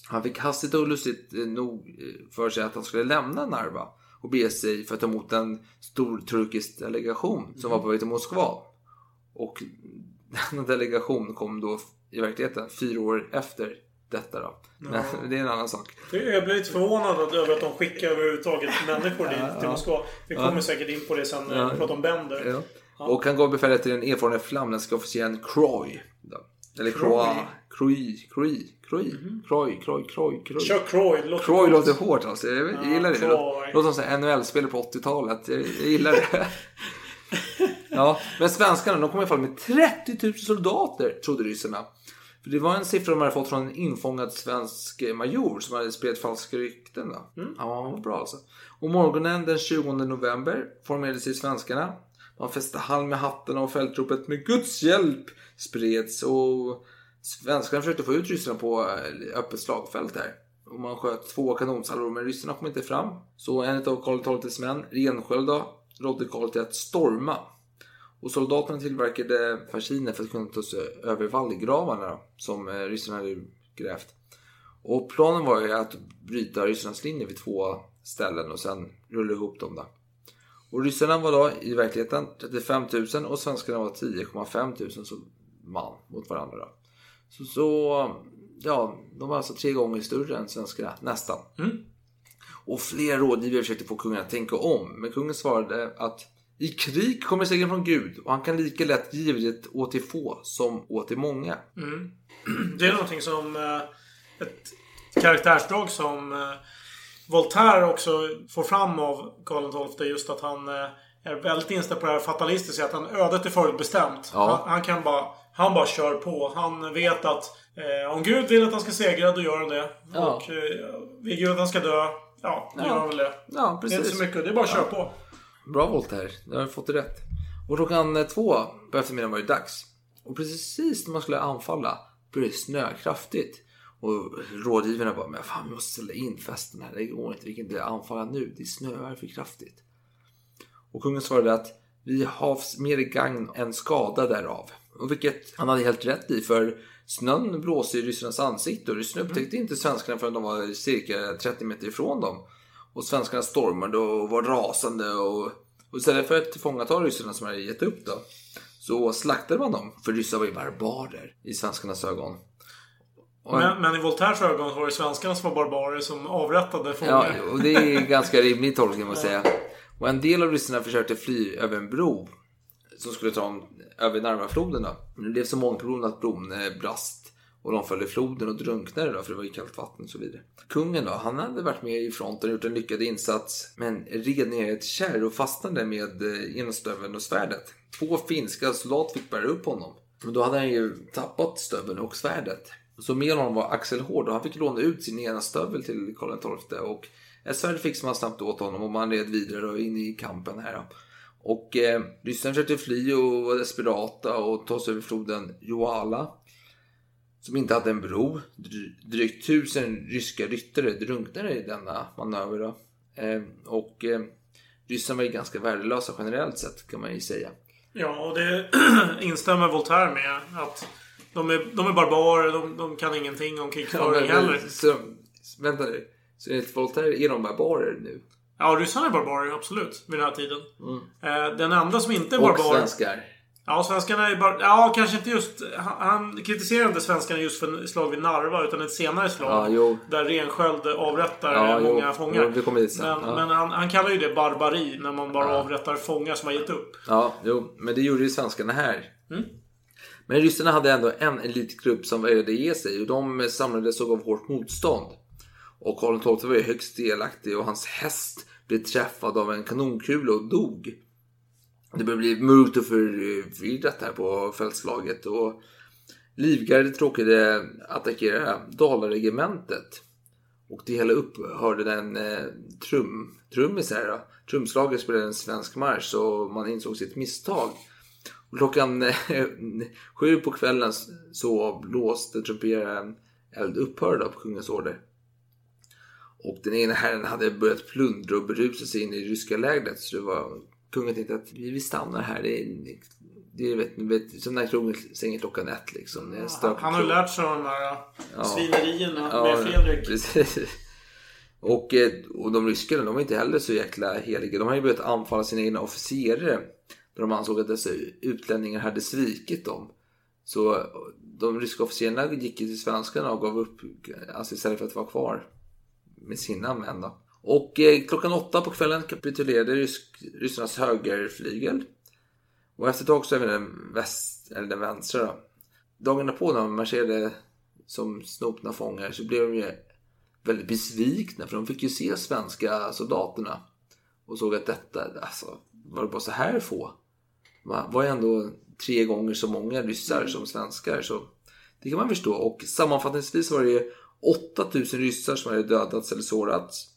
Han fick hastigt och lustigt eh, nog eh, för sig att han skulle lämna Narva och bege sig för att ta emot en stor turkisk delegation som var på väg till Moskva. Och denna delegation kom då i verkligheten fyra år efter detta då. Men Ja. det är en annan sak. Jag blir lite förvånad över att de skickar överhuvudtaget människor dit till. Moskva. Vi kommer Ja. säkert in på det sen när vi pratar om Bender. Och han gav befälet till den erfarna flamländska officeren Croy. Då. Eller Croy. Croy. Croy. Croy. Croy. Croy. Croy. Croy. Croy. Kör Croy. Låter Croy låter hårt alltså. Jag, jag Ja, gillar det. Låter som en NHL-spelare på 80-talet. Jag, jag gillar det. ja, men svenskarna de kom i alla fall med 30 000 soldater, trodde ryssarna. För det var en siffra de hade fått från en infångad svensk eh, major som hade spridit falska rykten. Då. Mm, ja, han var bra alltså. Och morgonen den 20 november formerade sig svenskarna. De fäste halm med hattarna och fältropet med Guds hjälp spreds. Och svenskarna försökte få ut ryssarna på eh, öppet slagfält här. Och man sköt två kanonsalvor men ryssarna kom inte fram. Så en av Karl XIIs män, Rensköld då, rådde Karl till att storma. Och soldaterna tillverkade fasciner för att kunna ta sig över vallgravarna som eh, ryssarna hade grävt. Och planen var ju att bryta ryssarnas linje vid två ställen och sen rulla ihop dem då. Och ryssarna var då i verkligheten 35 000 och svenskarna var 10,5 000 så man mot varandra. Då. Så, så ja, de var alltså tre gånger större än svenskarna, nästan. Och fler rådgivare försökte få kungen att tänka om. Men kungen svarade att i krig kommer segern från Gud och han kan lika lätt givet åt till få som åt till många. Mm. Det är någonting som... eh, Ett karaktärsdrag som eh, Voltaire också får fram av Karl XII. Just att han eh, är väldigt inställd på det här fatalistiska. Att han ödet är förutbestämt. Ja. Han, han kan bara... Han bara kör på. Han vet att eh, om Gud vill att han ska segra, då gör han det. Ja. Och eh, vill Gud att han ska dö, ja, då Ja. gör han väl det. Ja, Det är inte precis. så mycket. Det är bara att köra på. Bra Volter, du har fått det rätt. Och klockan eh, två på eftermiddagen var det dags. Och precis när man skulle anfalla började det snöa kraftigt. Och rådgivarna bara, men fan vi måste ställa in festen här. Det går inte, vi kan inte anfalla nu. Det snöar för kraftigt. Och kungen svarade att vi har mer gagn än skada därav. Och vilket han hade helt rätt i för snön blåste i ryssarnas ansikte och ryssarna upptäckte inte svenskarna förrän de var cirka 30 meter ifrån dem. Och svenskarna stormade och var rasande och, och istället för att tillfångata ryssarna som hade gett upp då så slaktade man dem för ryssar var ju barbarer i svenskarnas ögon. Men, men i Voltaires ögon var det svenskarna som var barbarer som avrättade Ja, fångar. och det är ganska rimlig tolkning måste jag säga. Och en del av ryssarna försökte fly över en bro som skulle ta dem över Narvafloden. Då. Men det blev så många problem att bron eh, brast och de föll i floden och drunknade då, för det var ju kallt vatten och så vidare. Kungen då, han hade varit med i fronten och gjort en lyckad insats men red ner i ett kärr och fastnade med eh, ena stöveln och svärdet. Två finska soldater fick bära upp honom. Men då hade han ju tappat stöveln och svärdet. Så med honom var Axel Hård och han fick låna ut sin ena stövel till Karl XII. Och ett svärd fixade man snabbt åt honom och man red vidare och in i kampen här. då. Och eh, ryssarna försökte fly och var desperata och ta sig över floden Joala. Som inte hade en bro. Dry- Drygt tusen ryska ryttare drunknade i denna manöver. Eh, och eh, ryssarna var ju ganska värdelösa generellt sett kan man ju säga. Ja, och det instämmer Voltaire med. Att de är, de är barbarer, de, de kan ingenting om krigföring Ja, heller. Så, vänta nu. Så enligt Voltaire är de barbarer nu? Ja, ryssarna är barbarer, absolut. Vid den här tiden. Eh, Den enda som inte är Och barbar... svenskar. Ja, svenskarna är bara... Ja, kanske inte just... Han, kritiserar inte svenskarna just för slag vid Narva, utan ett senare slag. Ja, jo. Där Rensköld avrättar Ja, jo. många fångar. Jo, vi kommer dit sen. Men, Ja. men han, han kallar ju det barbari, när man bara avrättar fångar som har gett upp. Ja, jo, men det gjorde ju svenskarna här. Mm. Men ryssarna hade ändå en elitgrupp som vägrade ge sig och de samlades och gav hårt motstånd. Och Karl XII var ju högst delaktig och hans häst blev träffad av en kanonkula och dog. Det började bli mörkt och eh, förvirrat här på fältslaget och Livgardet råkade attackera Dalaregementet. Och det hela upphörde den eh, trum, trummis här då. Trumslaget spelade en svensk marsch och man insåg sitt misstag. Och klockan eh, sju på kvällen så blåste trumperaren eld upphörde på kungens order. Och den ena herren hade börjat plundra och berusa sig in i ryska lägret. Så det var, kungen tänkte att vi, stannar här. Det är, det är vet, vet, som när kungen stänger klockan ett liksom. En Han, har lärt sig av de här Ja. svinerierna Ja, med Fredrik. Precis. Och, eh, och de ryskarna, de var inte heller så jäkla heliga. De hade ju börjat anfalla sina egna officerare. Då de ansåg att dessa utlänningar hade svikit dem. Så de ryska officerarna gick ju till svenskarna och gav upp. Alltså istället för att vara kvar med sina män då. Och eh, klockan åtta på kvällen kapitulerade rysk, ryssarnas högerflygel. Och efter ett tag så även den, väst, eller den vänstra då. Dagen därpå när de marscherade som snopna fångar så blev de ju väldigt besvikna för de fick ju se svenska soldaterna och såg att detta, alltså var det bara så här få? Man var ju ändå tre gånger så många ryssar som svenskar så det kan man förstå och sammanfattningsvis var det ju 8000 ryssar som hade dödats eller sårats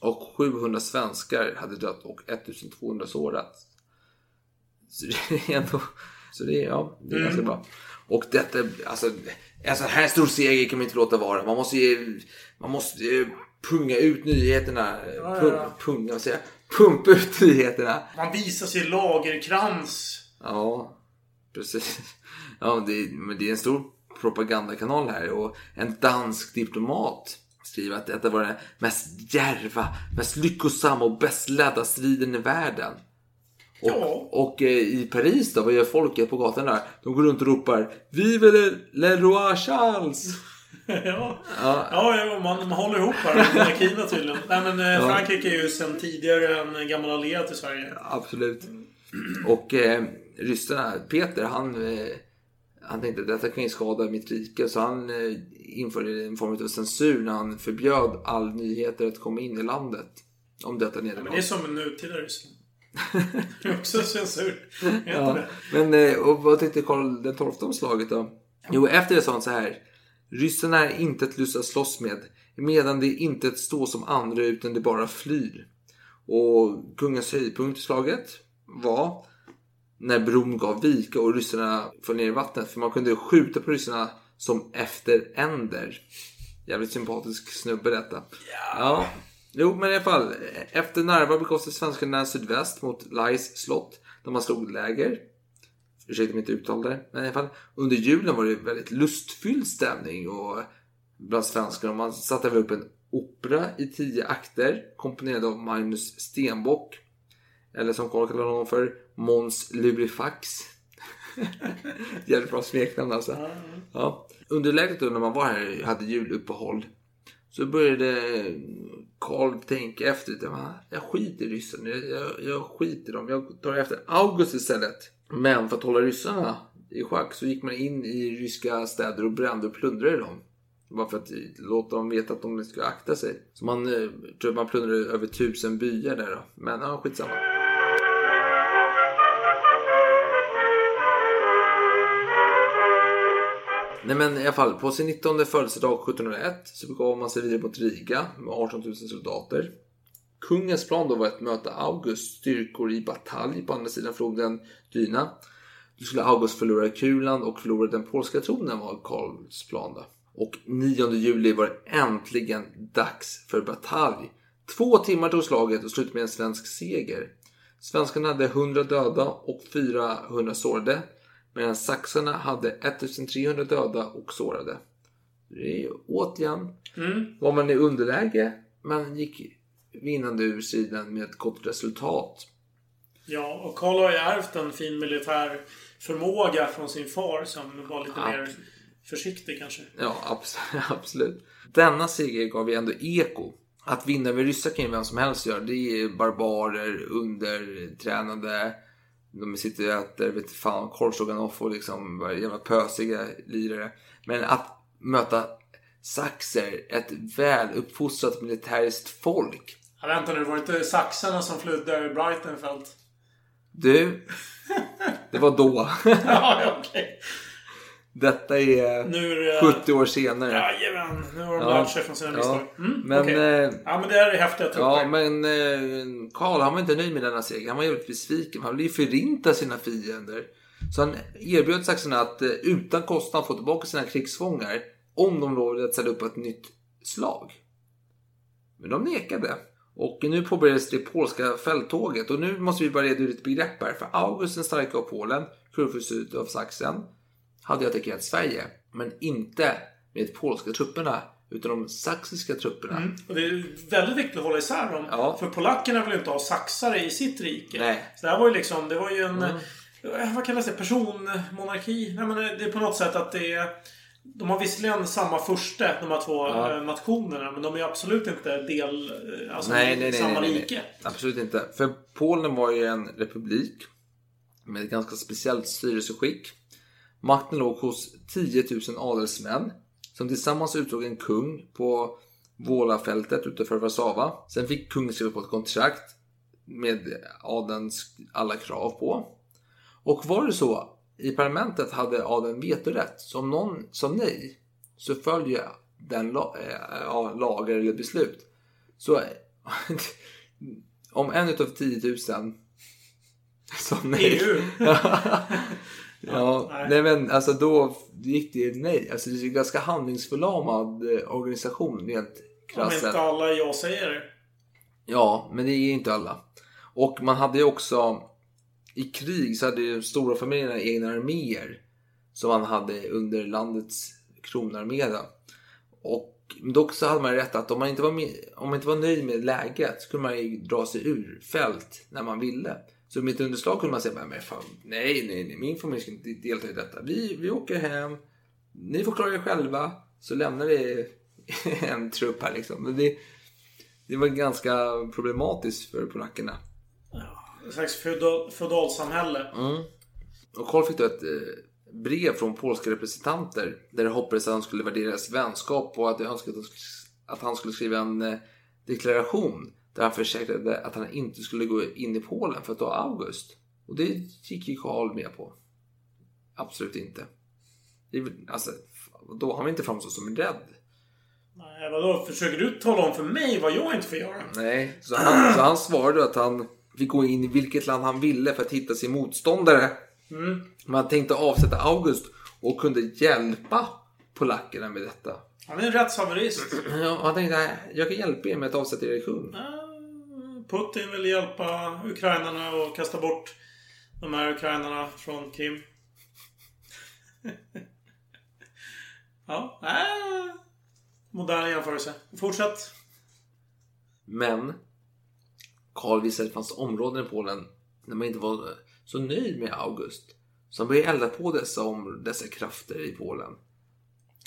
och 700 svenskar hade dött och 1200 sårats. Så det är ändå, så det är, ja, det är Mm. ganska bra. Och detta, alltså en sån här stor seger kan man inte låta vara. Man måste ju, man måste ju punga ut nyheterna. Ja, Pum, ja. punga, vad säger jag? Pumpa ut nyheterna. Man visar sig lagerkrans. Ja, precis. Ja, det, men det är en stor propagandakanal här och en dansk diplomat skriver att detta var den mest djärva, mest lyckosamma och bäst ledda striden i världen. Och, och eh, i Paris då, vad gör folket på gatan där? De går runt och ropar Vive le, le roi Charles! ja. Ja. Ja, ja man, man håller ihop här. Monarkierna tydligen. Nej, men eh, Ja. Frankrike är ju sedan tidigare en gammal allierad till Sverige. Absolut. Och eh, ryssarna, Peter, han, eh, han tänkte att detta kan ju skada mitt rike. Så han eh, införde en form av censur när han förbjöd all nyheter att komma in i landet. Om detta nederlag. Men det är som en nutida Ryssland. det är också censur. Ja, men eh, och vad tyckte Karl den XII om slaget då? Jo, efter det sa han så här. Ryssarna är inte ett lust att slåss med, medan det inte ett stå som andra utan det bara flyr. Och kungens höjdpunkt i slaget var när bron gav vika och ryssarna föll ner i vattnet. För man kunde skjuta på ryssarna som efter änder. Jävligt sympatisk snubbe detta. Ja. Jo, men i alla fall. Efter Narva begav sig svenskarna sydväst mot Lais slott. Där man slog läger. Ursäkta mitt uttal där. Men i alla fall. Under julen var det väldigt lustfylld stämning. Och bland svenskarna. Man satte väl upp en opera i tio akter. Komponerad av Magnus Stenbock. Eller som Karl kallar honom för Måns Lurifax. Jävligt bra smeknamn alltså. Ja. Under läget då när man var här hade juluppehåll. Så började Karl tänka efter lite. "Va? Jag skiter i ryssarna. Jag, jag, jag skiter i dem. Jag tar efter August istället. Men för att hålla ryssarna i schack så gick man in i ryska städer och brände och plundrade dem. Bara för att låta dem veta att de ska akta sig. Så man eh, tror man plundrade över tusen byar där då. Men ja, skitsamma. Nej men i alla fall, på sin 19 födelsedag 1701 så begav man sig vidare mot Riga med 18 000 soldater. Kungens plan då var att möta Augusts styrkor i batalj på andra sidan floden Dyna. Då skulle August förlora kulan och förlora den polska tronen var Karls plan då. Och 9 juli var det äntligen dags för batalj. Två timmar tog slaget och slutade med en svensk seger. Svenskarna hade 100 döda och 400 sårade. Medan saxarna hade 1300 döda och sårade. Det är återigen Mm. var man i underläge. Man gick vinnande ur sidan med ett gott resultat. Ja, och Karl har ju ärvt en fin militär förmåga från sin far som var lite Ja. mer försiktig kanske. Ja, abs- absolut. Denna seger gav ju ändå eko. Att vinna över ryssar kan ju vem som helst göra. Det är barbarer, undertränade. De sitter och äter, vet fan, korvstroganoff och liksom jävla pösiga lirare. Men att möta saxer, ett väluppfostrat militäriskt folk. Ja, vänta nu, var det inte saxarna som flydde över Brightonfeld? Du, det var då. ja, okej. Detta är är det- 70 år senare. Jajamän, nu har de Ja. lärt sig från sina misstag. Mm, Men, okej. eh, ja, men det här är häftiga trupper. Ja, men eh, Karl han var inte nöjd med denna seger. Han var jävligt besviken. Han ville ju förinta sina fiender. Så han erbjöd saxarna att eh, utan kostnad få tillbaka sina krigsfångar om de lovade att ställa upp ett nytt slag. Men de nekade. Och nu påbörjades det polska fälttåget. Och nu måste vi bara reda ut ett begrepp här. För August den starka av Polen, kurfürst av Sachsen, hade attackerat Sverige. Men inte med polska trupperna, utan de saxiska trupperna. Mm. Och det är väldigt viktigt att hålla isär dem. Ja. För polackerna vill ju inte ha saxare i sitt rike. Nej. Så det här var ju liksom, det var ju en... Mm. eh, Vad kallas det? Personmonarki? Nej men det är på något sätt att det är... De har visserligen samma furste, de här två Ja. eh, nationerna. Men de är absolut inte del... eh, Alltså nej, nej, nej, samma rike. Absolut inte. För Polen var ju en republik med ett ganska speciellt styrelseskick. Makten låg hos 10 000 adelsmän som tillsammans utsåg en kung på Vålafältet utanför Warszawa. Sen fick kungen skriva på ett kontrakt med adelns alla krav på. Och var det så i parlamentet hade adeln vetorätt. Så om någon sa nej så följer den la- ja, lagar eller beslut. Så om en utav 10 000 sa nej. EU. ja, nej. nej men alltså då gick det nej. Alltså det är en ganska handlingsförlamad eh, organisation rent Om krasst inte sett. alla jag säger. Ja, men det är inte alla. Och man hade ju också i krig så hade ju stora familjerna egna arméer som man hade under landets kronarmé. Och dock så hade man rätt att om man inte var, med, om man inte var nöjd med läget så kunde man ju dra sig ur fält när man ville. Så mitt under slag kunde man säga men fan, nej, nej, nej, min familj ska inte delta i detta. Vi, vi åker hem, ni får klara er själva, så lämnar vi en trupp här liksom. Men det, det var ganska problematiskt för polackerna. Ett slags feodal, feodalsamhälle. Mm. Och Karl fick då ett eh, brev från polska representanter där det hoppades att han skulle värdera deras vänskap och att de önskade att- att han skulle skriva en eh, deklaration där han försäkrade att han inte skulle gå in i Polen för att ta August. Och det gick ju Karl med på. Absolut inte. Alltså, då har vi inte framstått som rädd. Nej, vadå? Försöker du tala om för mig vad jag inte får göra? Nej, så han, så han svarade att han fick gå in i vilket land han ville för att hitta sin motståndare. Mm. Men han tänkte avsätta August och kunde hjälpa polackerna med detta. Han är en rättshaverist. Ja, han tänkte "Nej, jag kan hjälpa er med att avsätta er kung. Putin vill hjälpa ukrainarna och kasta bort de här ukrainarna från Krim. ja, äh, modern jämförelse. Fortsätt. Men Karl visade att det fanns områden i Polen där man inte var så nöjd med August. Så han började elda på dessa, om, dessa krafter i Polen.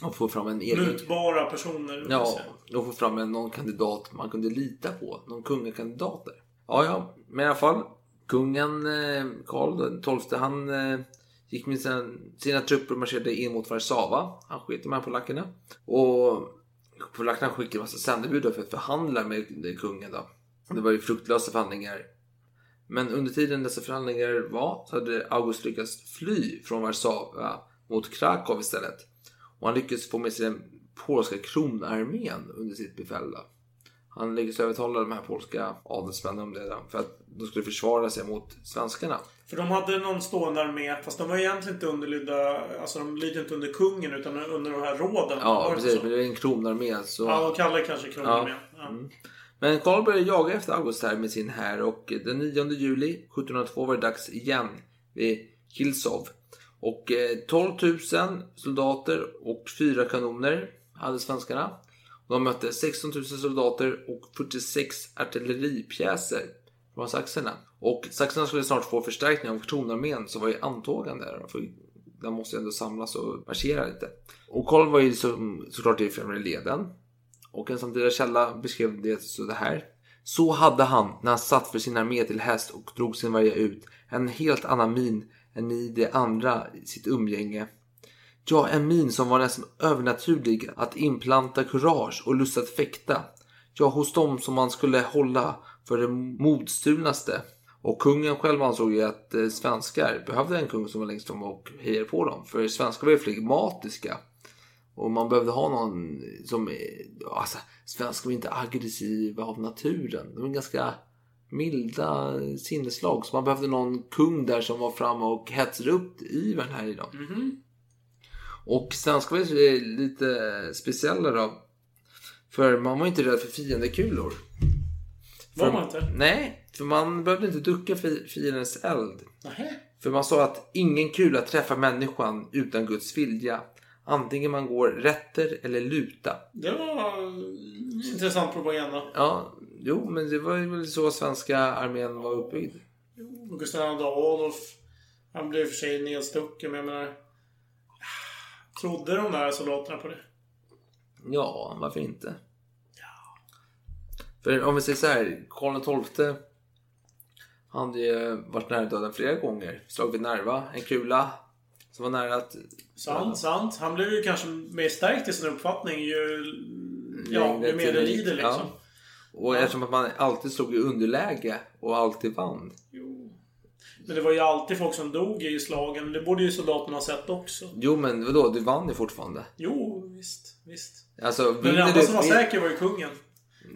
Och få fram en egen... Mutbara personer. Ja, och få fram en, någon kandidat man kunde lita på. Någon kungakandidat där. Ja, ja, men i alla fall. Kungen eh, Karl XII, han eh, gick med sina, sina trupper och marscherade in mot Warszawa. Han sket de här polackerna. Och polackerna skickade en massa sändebud för att förhandla med med kungen då. Det var ju fruktlösa förhandlingar. Men under tiden dessa förhandlingar var så hade August lyckats fly från Warszawa mot Krakow istället. Och han lyckades få med sig den polska kronarmén under sitt befäl. Han lyckades övertala de här polska adelsmännen om det för att de skulle försvara sig mot svenskarna. För de hade någon stående armé, fast de var egentligen inte underlydda... Alltså de lydde inte under kungen utan under de här råden. Ja, precis. Men det var en kronarmé. Så... Ja, de kallar det kanske kronarmén. Ja. Mm. Men Karl började jaga efter August här med sin här och den 9 juli 1702 var det dags igen vid Kilsov. Och eh, 12 000 soldater och fyra kanoner hade svenskarna. De mötte 16 000 soldater och 46 artilleripjäser från saxarna. Och saxarna skulle snart få förstärkning av kronarmén som var i antågande. De För den måste ju ändå samlas och marschera lite. Och Karl var ju som, såklart i främre leden. Och en samtida källa beskrev det så det här. Så hade han, när han satt för sin armé till häst och drog sin varje ut, en helt annan min än i det andra sitt umgänge. Ja, en min som var nästan övernaturlig att inplanta kurage och lust att fäkta. Ja, hos dem som man skulle hålla för det modstulnaste. Och kungen själv ansåg ju att eh, svenskar behövde en kung som var längst fram och hejade på dem. För svenskar var ju flegmatiska. Och man behövde ha någon som... Eh, alltså, svenskar var inte aggressiva av naturen. De är ganska milda sinneslag. Så man behövde någon kung där som var framme och hetsade upp ivern här i dem. Och svenskar var ju lite speciella då. För man var ju inte rädd för fiendekulor. Var man inte? Nej, för man behövde inte ducka för fiendens eld. Nähä. För man sa att ingen kula träffar människan utan Guds vilja. Antingen man går rätter eller luta. Det var intressant propaganda. Ja, jo, men det var väl så svenska armén var uppbyggd. Och Gustav II Adolf, han blev i och för sig nedstucken, men jag menar... Trodde de där soldaterna på det? Ja, varför inte? För om vi säger så här, Karl XII han hade ju varit nära döden flera gånger. Slag vid Nerva, en kula som var nära att... Sant, sant. Han blev ju kanske mer stärkt i sin uppfattning ju... Ja, ju mer det lider liksom. Ja. Och eftersom att man alltid stod i underläge och alltid vann. Men det var ju alltid folk som dog i slagen. Det borde ju soldaterna ha sett också. Jo men vadå, du vann ju fortfarande. Jo, visst. Visst. Alltså, Men den enda som var säker var ju kungen.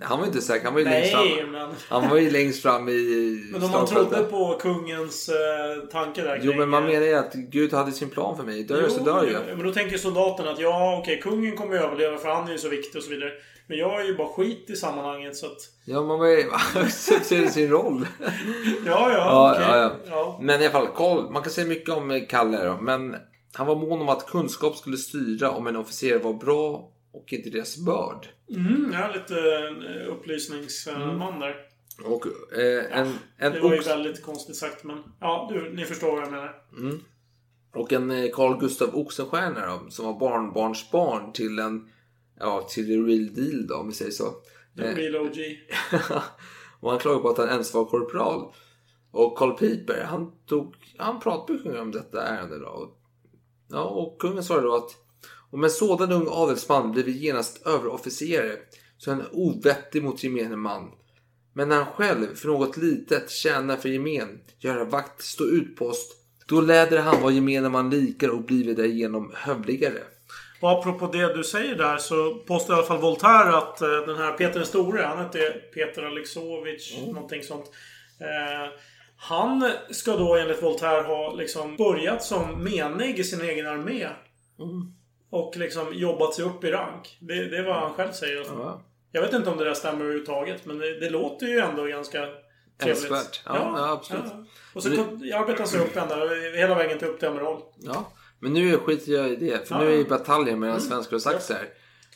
Han var inte säker, han var ju Nej, längst fram. men- Han var ju längst fram i Men om man trodde på kungens eh, tankar där Jo kring, men man eh, menar ju att Gud hade sin plan för mig. Dör jag så dör jo, jag. Men då tänker soldaterna att ja, okej, kungen kommer överleva för han är ju så viktig och så vidare. Men jag är ju bara skit i sammanhanget så att... Ja man var ju accepterade sin roll. Ja, ja, Ja, okej. ja, ja. Ja. Men i alla fall, Karl, man kan säga mycket om Kalle då, men han var mån om att kunskap skulle styra om en officer var bra och inte deras börd. Mm, jag är lite eh, upplysningsman där. Och eh, en, en det var ju väldigt konstigt sagt men... Ja, du, ni förstår vad jag menar. Mm. Och en eh, Carl Gustav Oxenstierna då, som var barnbarnsbarn till en, ja, till the real deal då, om vi säger så. The real OG. och han klagade på att han ens var korpral. Och Karl Piper, han tog, han pratade med kungen om detta ärende då. Och, ja, och kungen svarade då att om en sådan ung adelsman blivit genast överofficerare så är han ovettig mot gemene man. Men när han själv för något litet tjänar för gemen, göra vakt, stå utpost, då läder han vad gemene man likar och blir därigenom hövligare. Och apropå det du säger där så påstår i alla fall Voltaire att eh, den här Peter den store, han hette Peter Alexovich, någonting sånt. Eh, han ska då enligt Voltaire ha liksom börjat som menig i sin egen armé. Och liksom jobbat sig upp i rank. Det, det är vad han själv säger. Ja. Jag vet inte om det där stämmer överhuvudtaget men det, det låter ju ändå ganska trevligt. Älskvärt. Ja, ja, absolut. Och så kom- jag arbetar sig upp ända, hela vägen till upp till. Ja, men nu skiter jag i det. För Ja. nu är det bataljen mellan Mm. svenskar och saxar.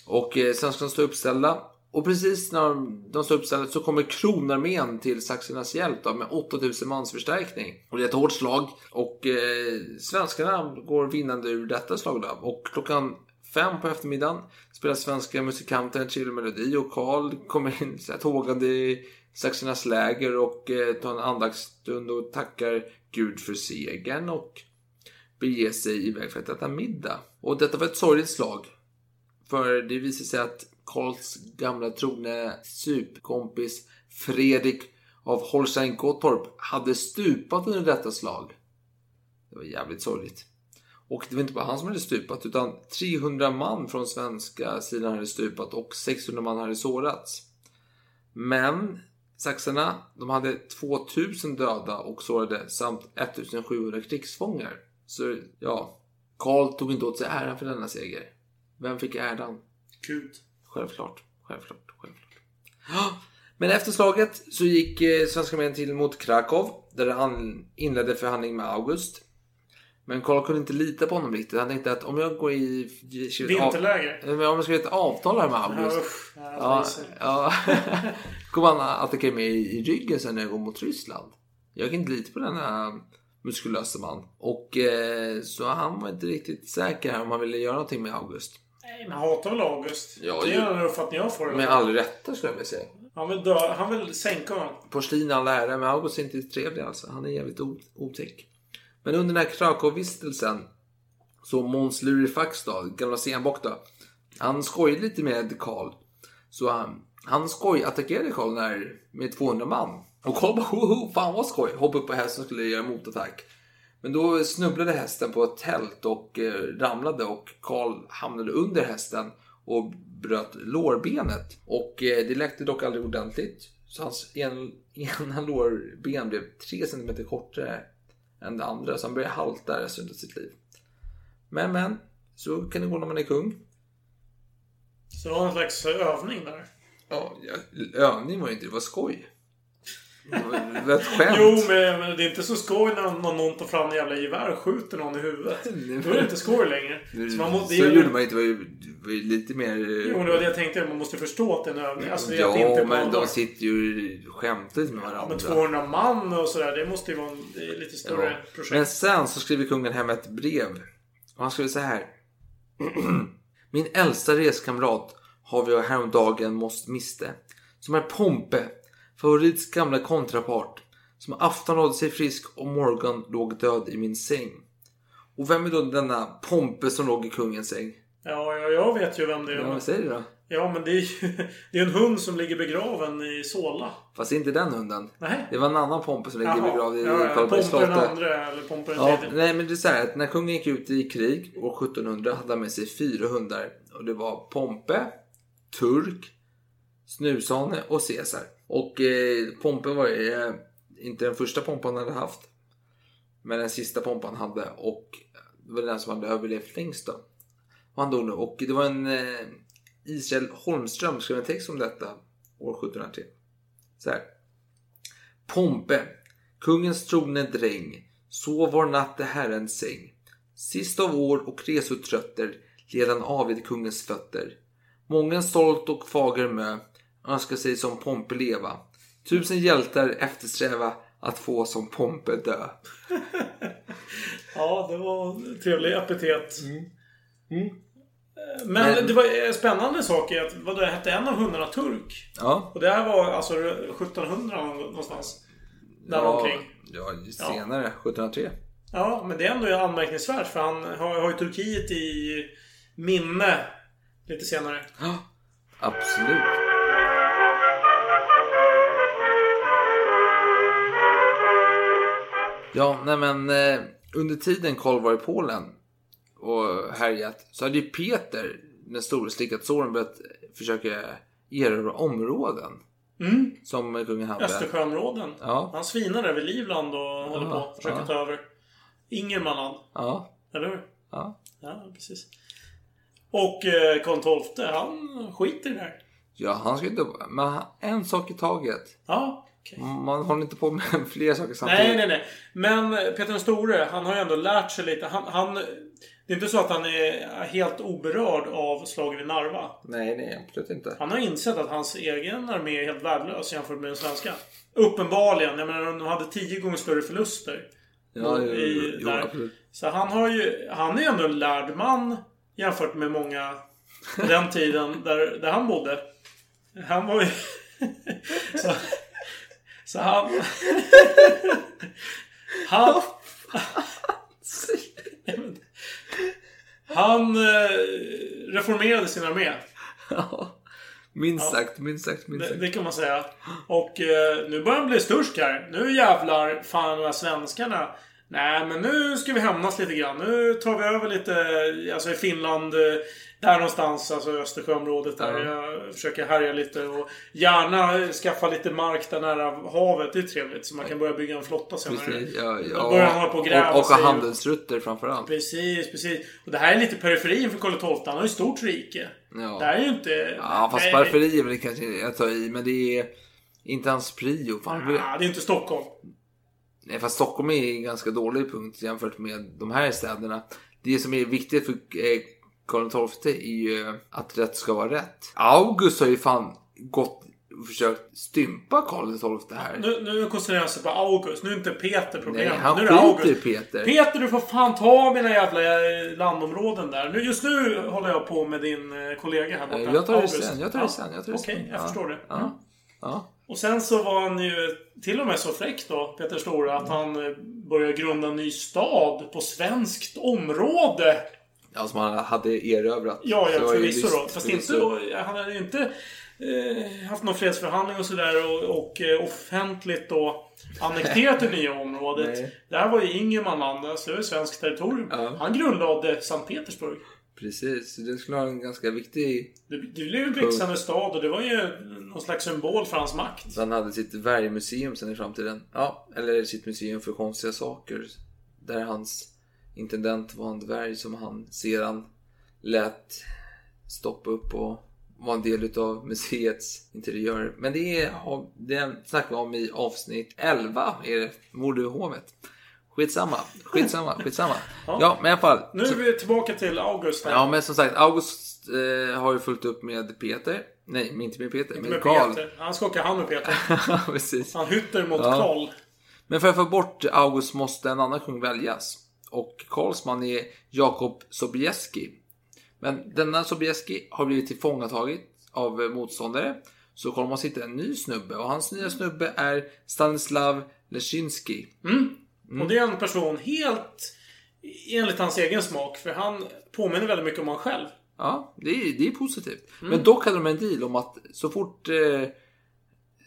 Och eh, svenskarna står uppställda. Och precis när de, står uppställda så kommer kronarmén till saxernas hjälp då, med 8000 mans förstärkning. Och det är ett hårt slag och eh, svenskarna går vinnande ur detta slag då. Och klockan fem på eftermiddagen spelar svenska musikanter en trevlig melodi och Karl kommer in så här, tågande i saxernas läger och eh, tar en andaktsstund och tackar Gud för segern och bege sig iväg för att äta middag. Och detta var ett sorgligt slag. För det visade sig att Karls gamla trogne supkompis Fredrik av Holstein Gottorp hade stupat under detta slag. Det var jävligt sorgligt. Och det var inte bara han som hade stupat utan 300 man från svenska sidan hade stupat och 600 man hade sårats. Men saxarna, de hade 2000 döda och sårade samt 1700 krigsfångar. Så ja, Karl tog inte åt sig äran för denna seger. Vem fick äran? Gud. Självklart, självklart, självklart. Men efter slaget så gick eh, svenska armén till mot Krakow där han inledde förhandling med August. Men Karl kunde inte lita på honom riktigt. Han tänkte att om jag går i... Vinterläger? Av, om jag skriver ett avtal här med August. Ja. Ja, Ja, kommer han attackera mig i, i ryggen sen när jag går mot Ryssland. Jag kan inte lita på denna muskulösa man. Och eh, så han var inte riktigt säker här om han ville göra någonting med August. Nej, men hatar väl August? Ja, det ju- är den uppfattningen jag får. Med all rätta skulle jag vilja säga. Han vill, dö, han vill sänka honom. Porslin all ära, men August är inte trevlig alltså. Han är jävligt otäck. Men under den här Krakow-vistelsen så Måns Lurifax då, gamla Stenbock då. Han skojade lite med Karl. Så han, han skoj attackerade Karl när, med 200 man. Och Karl bara hoho, fan vad skoj. Hoppade upp på hästen och skulle göra motattack. Men då snubblade hästen på ett tält och eh, ramlade och Karl hamnade under hästen och bröt lårbenet. Och eh, det läkte dock aldrig ordentligt. Så hans en, ena lårben blev 3 cm kortare än det andra. Så han började halta resten av sitt liv. Men men, så kan det gå när man är kung. Så det var en slags övning där. Ja, ja, övning var ju inte, det var skoj. Det var det var ett skämt. Jo, men, men det är inte så skoj när någon, någon tar fram en jävla gevär och skjuter någon i huvudet. Då är det inte skoj längre. Så, man må, det så gjorde man inte, det var ju, lite mer... Jo, det var det jag tänkte. Man måste förstå att det är en övning. Alltså, ja, inte men de sitter ju lite med varandra. Men 200 man och sådär. Det måste ju vara en, lite större Ja. projekt. Men sen så skriver kungen hem ett brev. Och han skriver så här. Min äldsta reskamrat har vi häromdagen måst miste. Som är Pompe, favorits gamla kontrapart. Som afton rådde sig frisk och morgon låg död i min säng. Och vem är då denna Pompe som låg i kungens säng? Ja, ja, jag vet ju vem det är. Ja, vad säger du då? Ja, men det är ju det är en hund som ligger begraven i Solna. Fast inte den hunden. Nej. Det var en annan Pompe som ligger begravd i ja, ja, Karlbergs Pompe den slott. andra eller Pompe den Ja, tredje. nej men det är så här att när kungen gick ut i krig år 1700 hade han med sig fyra hundar. Och det var Pompe, Turk, Snushane och Caesar. Och eh, Pompe var eh, inte den första Pompan han hade haft. Men den sista Pompan han hade och det var den som hade överlevt längst då. Och han dog nu. Och det var en eh, Israel Holmström skrev en text om detta år 1703. Så här. Pompe, kungens trogne dräng, sov var natt i Herrens säng. Sist av år och resotrötter led han av kungens fötter. Mången stolt och fager mö önskar sig som Pompe leva. Tusen hjältar eftersträva att få som Pompe dö. Ja, det var en trevlig epitet. Mm. Men, Men- det var en spännande sak är att vad det hette en av hundarna turk. Ja. Och det här var alltså 1700 någonstans. Där ja, omkring. ja, senare, 1703. Ja, men det är ändå anmärkningsvärt för han har, har ju Turkiet i minne lite senare. Absolut. Ja, nej men eh, under tiden Karl var i Polen och härjat så hade ju Peter, den store slickat såren, börjat försöka erövra områden. Mm. Som kungen hade. Östersjöområden. Ja. Han svinar över Livland och håller på att försöka ja. ta över Ingermanland. Ja. Eller hur? Ja. Ja, precis. Och eh, Karl XII, han skiter i det här. Ja, han ska inte... Men en sak i taget. Ja, Man håller inte på med flera saker samtidigt. Nej, nej, nej. Men Peter den store, han har ju ändå lärt sig lite. Han, han, det är inte så att han är helt oberörd av slaget vid Narva. Nej, nej, absolut inte. Han har insett att hans egen armé är helt värdelös jämfört med den svenska. Uppenbarligen. Jag menar, de hade tio gånger större förluster. Ja, jo, i, jo, absolut. Så han har ju... Han är ju ändå en lärd man jämfört med många på den tiden där, där han bodde. Han var ju... så, så han... han... Han eh, reformerade sin armé. Minst sagt, minst sagt, minst Det, sagt. det kan man säga. Och eh, nu börjar han bli stursk här. Nu jävlar fan de här svenskarna. Nej, men nu ska vi hämnas lite grann. Nu tar vi över lite, alltså i Finland. Där någonstans, alltså Östersjöområdet där. Ja. Jag försöker härja lite och gärna skaffa lite mark där nära havet. Det är trevligt. Så man kan börja bygga en flotta senare. Precis, ja, ja. börjar han hålla på och gräva och, och ha handelsrutter framförallt. Precis, precis. Och det här är lite periferin för Karl XII. Han har ju stort rike. Ja. Det här är ju inte... Ja, fast Nej, parferi är väl kanske jag tar i, men det är inte hans prio. Fan, Ah, det är inte Stockholm. Nej, fast Stockholm är en ganska dålig punkt jämfört med de här städerna. Det som är viktigt för eh, Karl XII är ju att rätt ska vara rätt. August har ju fan gått och försökt stympa Karl XII här. Nu, nu koncentrerar han sig på August. Nu är inte Peter problemet. Nej, han nu är det August. Peter. Peter, du får fan ta mina jävla eh, landområden där. Nu, just nu håller jag på med din eh, kollega här borta. Eh, Jag tar det August. sen, jag tar det sen, jag tar det Okej, jag Ja, förstår det. ja, Mm. Ja. Och sen så var han ju till och med så fräck då, Peter Stora, att han eh, började grunda en ny stad på svenskt område. Ja, som han hade erövrat. Ja, ja förvisso då. Fast inte, han hade ju inte eh, haft någon fredsförhandling och sådär och, och eh, offentligt då annekterat det nya området. Nej. Det här var ju Ingermanland, alltså det var ju svenskt territorium. Ja. Han grundlade Sankt Petersburg. Precis, det skulle vara en ganska viktig... Det, det blev en växande stad och det var ju någon slags symbol för hans makt. Så han hade sitt värjmuseum sen i framtiden. Ja, eller sitt museum för konstiga saker. Där hans intendent var en dvärg som han sedan lät stoppa upp och var en del utav museets interiör. Men det, är, det snackar vi om i avsnitt 11, är det Mordehovet. Skitsamma, skitsamma, skitsamma. Ja. Ja, men i alla fall. Nu är vi tillbaka till August här. Ja, men som sagt, August eh, har ju fullt upp med Peter. Nej, inte med Peter, Inte med Karl. Peter. Han ska åka han med Peter. Precis. Han hytter mot Ja. Karl. Men för att få bort August måste en annan kung väljas. Och Karls man är Jakob Sobieski. Men denna Sobieski har blivit tillfångataget av motståndare. Så måste hitta en ny snubbe. Och hans nya snubbe är Stanislav Leszynski. Och det är en person helt enligt hans egen smak. För han påminner väldigt mycket om han själv. Ja, det är, det är positivt. Mm. Men dock hade de en deal om att så fort eh,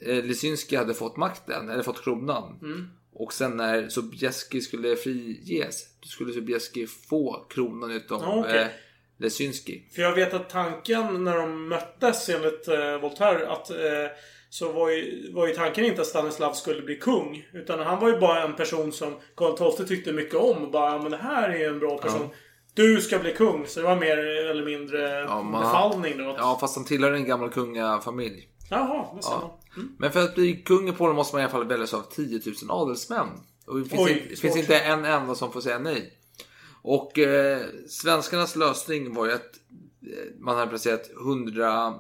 eh, Leszynski hade fått makten, eller fått kronan. Mm. Och sen när Sobieski skulle friges, då skulle Sobieski få kronan utav Ja, okej. eh, Leszynski. För jag vet att tanken när de möttes enligt eh, Voltaire att eh, så var ju, var ju tanken inte att Stanislav skulle bli kung. Utan han var ju bara en person som Karl XII tyckte mycket om. Och bara, ja, men det här är en bra person. Du ska bli kung. Så det var mer eller mindre Ja, man- befallning då. Ja, fast han tillhör en gammal kungafamilj. Jaha, det. Ja. Men för att bli kung i Polen måste man i alla fall väljas av 10 000 adelsmän. Och det finns, Oj, inte, finns inte en enda som får säga nej. Och eh, svenskarnas lösning var ju att eh, man hade placerat 100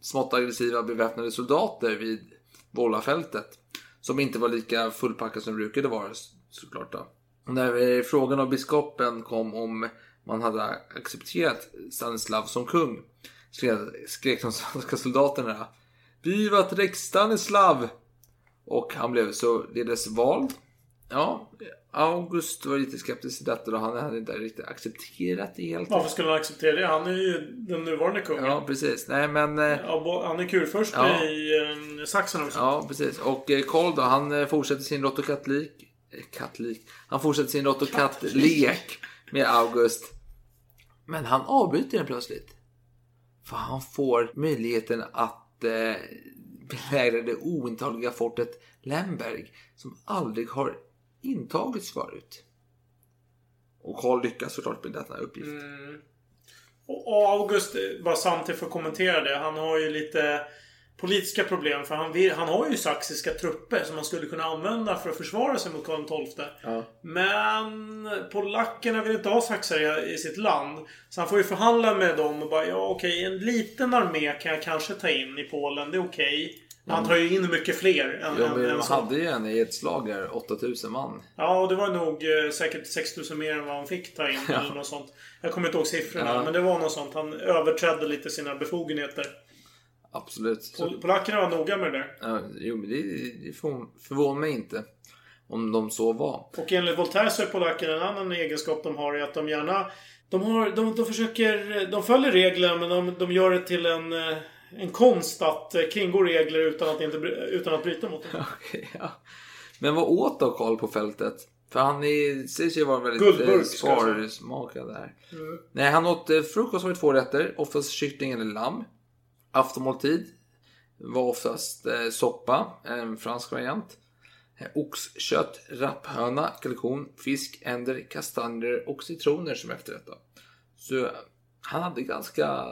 smått aggressiva beväpnade soldater vid Vålafältet. Som inte var lika fullpackade som det brukade vara såklart. Då. När eh, frågan av biskopen kom om man hade accepterat Stanislav som kung skrek de svenska soldaterna Vivat Rex Stanislav! Och han blev således vald. Ja, August var lite skeptisk till detta och han hade inte riktigt accepterat det helt. Varför skulle han acceptera det? Han är ju den nuvarande kungen. Ja, precis. Nej, men... eh, Ja, han är kurförst Ja. i eh, Sachsen också. Ja, precis. Och eh, Karl då, han eh, fortsätter sin eh, Kattlik. Han fortsätter sin rått och kattlek med August. Men han avbryter den plötsligt. För han får möjligheten att eh, belägrade det fortet Lemberg. Som aldrig har intagits förut. Och Karl lyckas såklart med denna uppgift. Mm. Och och August, bara samtidigt för att kommentera det. Han har ju lite politiska problem. För han, vill, han har ju saxiska trupper som man skulle kunna använda för att försvara sig mot Karl XII. Ja. Men polackerna vill inte ha saxare i sitt land. Så han får ju förhandla med dem och bara ja okej, en liten armé kan jag kanske ta in i Polen. Det är okej. Han tar ju in mycket fler än, Ja, men än hade ju en i ett slag där, 8000 man. Ja, och det var nog eh, säkert 6000 mer än vad han fick ta in. Eller något sånt. Jag kommer inte ihåg siffrorna, Ja. men det var något sånt. Han överträdde lite sina befogenheter. Absolut. Pol- Polackerna var noga med det ja, jo, men det, det förvånar mig inte. Om de så var. Och enligt Voltaire så är polacker en annan egenskap de har är att de gärna... De, har, de, de försöker... De följer regler men de, de gör det till en, eh, en konst att eh, kringgå regler utan att, inte, utan att bryta mot dem. Okej, ja. Men vad åt då Karl på fältet? För han är, sägs ju vara väldigt eh, sparsmakad där. Mm. Nej, han åt frukost det två rätter. Oftast kyckling eller lamm. Aftonmåltid var oftast eh, soppa, en fransk variant. Eh, Oxkött, rapphöna, kalkon, fisk, änder, kastanjer och citroner som efterrätt. då. Så eh, han hade ganska...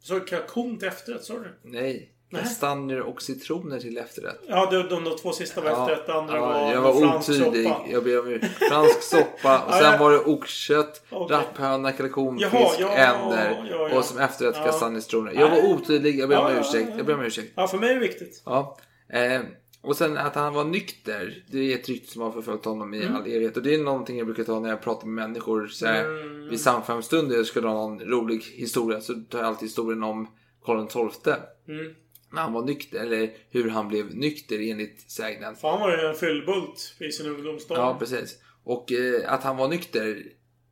Så kalkon till efterrätt, sa du? Nej. Kastanjer och citroner till efterrätt. Ja, de, de, de två sista var efterrätt. Det andra var jag var fransk otydlig. soppa. Jag ber om. Fransk soppa och Ja, sen ja. var det oxkött, Okej. rapphöna, kalkon, Jaha, fisk, ja, änder ja, ja. och som efterrätt Ja. kastanjecitroner. Jag var otydlig. Jag ber om Ja, ja, ursäkt. ja. Jag ber om ursäkt. Ja, för mig är det viktigt. Ja. Eh, och sen att han var nykter. Det är ett rykte som har förföljt honom i Mm. all evighet. Och det är någonting jag brukar ta när jag pratar med människor. Så här, Mm. Vid samkvämsstunder jag skulle ha någon rolig historia så tar jag alltid historien om Karl XII. Mm. När han var nykter, eller hur han blev nykter enligt sägnen. För han var ju en fyllbult i sin ungdomsdag. Ja, precis. Och eh, att han var nykter,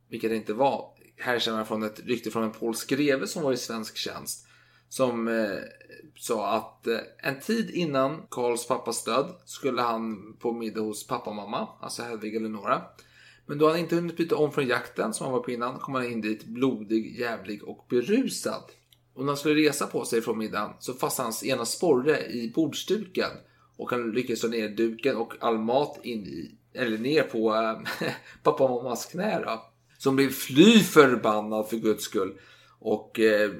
vilket det inte var, härstammar från ett rykte från en polsk greve som var i svensk tjänst. Som eh, sa att eh, en tid innan Karls pappas död skulle han på middag hos pappa och mamma, alltså Hedvig eller Nora. Men då han inte hunnit byta om från jakten som han var på innan kom han in dit blodig, jävlig och berusad. Och när han skulle resa på sig från middagen så fastnade hans ena sporre i bordsduken. Och han lyckades ta ner duken och all mat in i, eller ner på äh, pappa och mammas knä då. Som blev fly förbannad för guds skull. Och eh,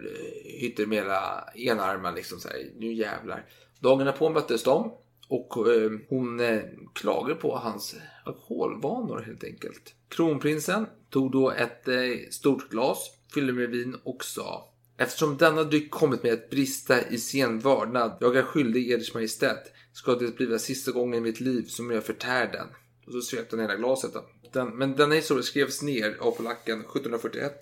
hytte med hela enarmen liksom så här, nu jävlar. Dagen på möttes de. Och eh, hon eh, klagade på hans alkoholvanor helt enkelt. Kronprinsen tog då ett eh, stort glas, fyllde med vin och sa Eftersom denna dryck kommit med att brista i sen vördnad, jag är skyldig eders majestät, ska det bli sista gången i mitt liv som jag förtär den. Och så svepte han hela glaset. Då. Den, men denna historia skrevs ner av polacken 1741.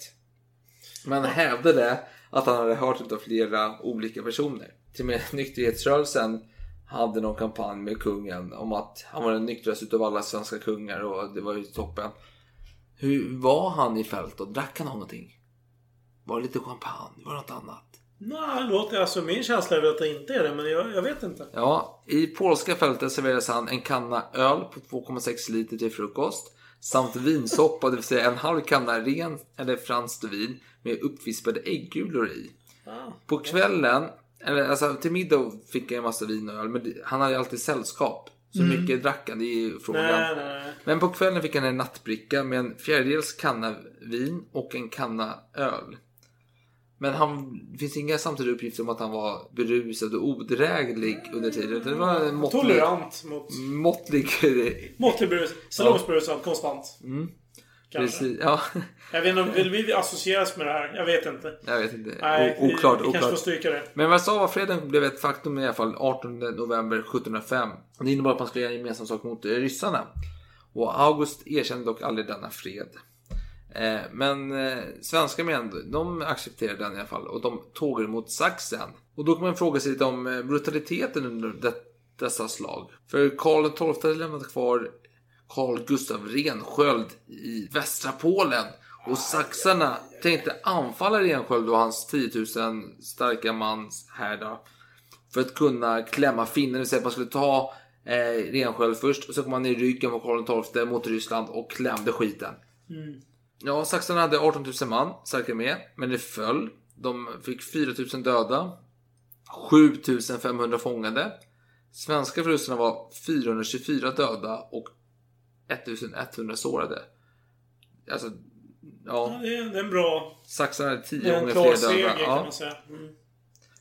Men han hävdade att han hade hört det av flera olika personer. Till och med nykterhetsrörelsen hade någon kampanj med kungen om att han var den nyktraste utav alla svenska kungar och det var ju toppen. Hur var han i fält och Drack han någonting? Var det lite champagne? Var det något annat? Nej, låter, alltså min känsla är väl att det inte är det, men jag, jag vet inte. Ja, i polska fältet serverades han en kanna öl på 2,6 liter till frukost. Samt vinsoppa, det vill säga en halv kanna ren eller franskt vin med uppvispade äggulor i. Ah, På kvällen, eller alltså till middag fick jag en massa vin och öl, men han hade ju alltid sällskap. Så Mm. mycket drack han, det är ju frågan. Nej, nej, nej. Men på kvällen fick han en nattbricka med en fjärdedels kanna vin och en kanna öl. Men han, det finns inga samtidiga uppgifter om att han var berusad och odräglig under tiden. Det var en måttlig, Tolerant mot... måttlig Måttlig brus. Salongsberusad konstant. Mm. Kanske. Precis, ja. Jag vet inte, vill vi associeras med det här? Jag vet inte. Jag vet inte. Nej, O- vi- oklart, vi kanske oklart. får stryka det. Men Warszawafreden blev ett faktum i alla fall 18 november 1705. Det innebar att man skulle göra gemensam sak mot ryssarna. Och August erkände dock aldrig denna fred. Eh, Men eh, svenska män, de accepterade den i alla fall och de tog mot Sachsen. Och då kan man fråga sig lite om eh, brutaliteten under det, dessa slag. För Karl XII lämnade kvar Carl Gustav Rensköld i västra Polen. Och saxarna tänkte anfalla Rensköld och hans 10 000 starka mans härda. För att kunna klämma finnen, det vill säga att man skulle ta eh, Rensköld först och så kom man i ryggen på Karl XII mot Ryssland och klämde skiten. Mm. Ja, saxarna hade 18 000 man, starka med, men det föll. De fick 4 000 döda, 7 500 fångade. Svenska förlusterna var 424 döda och 1100 sårade. Alltså, Ja, ja. det, är, det är en bra... Saxarna hade Det 10 är en gånger fler seger döda. kan Ja. man säga. Mm.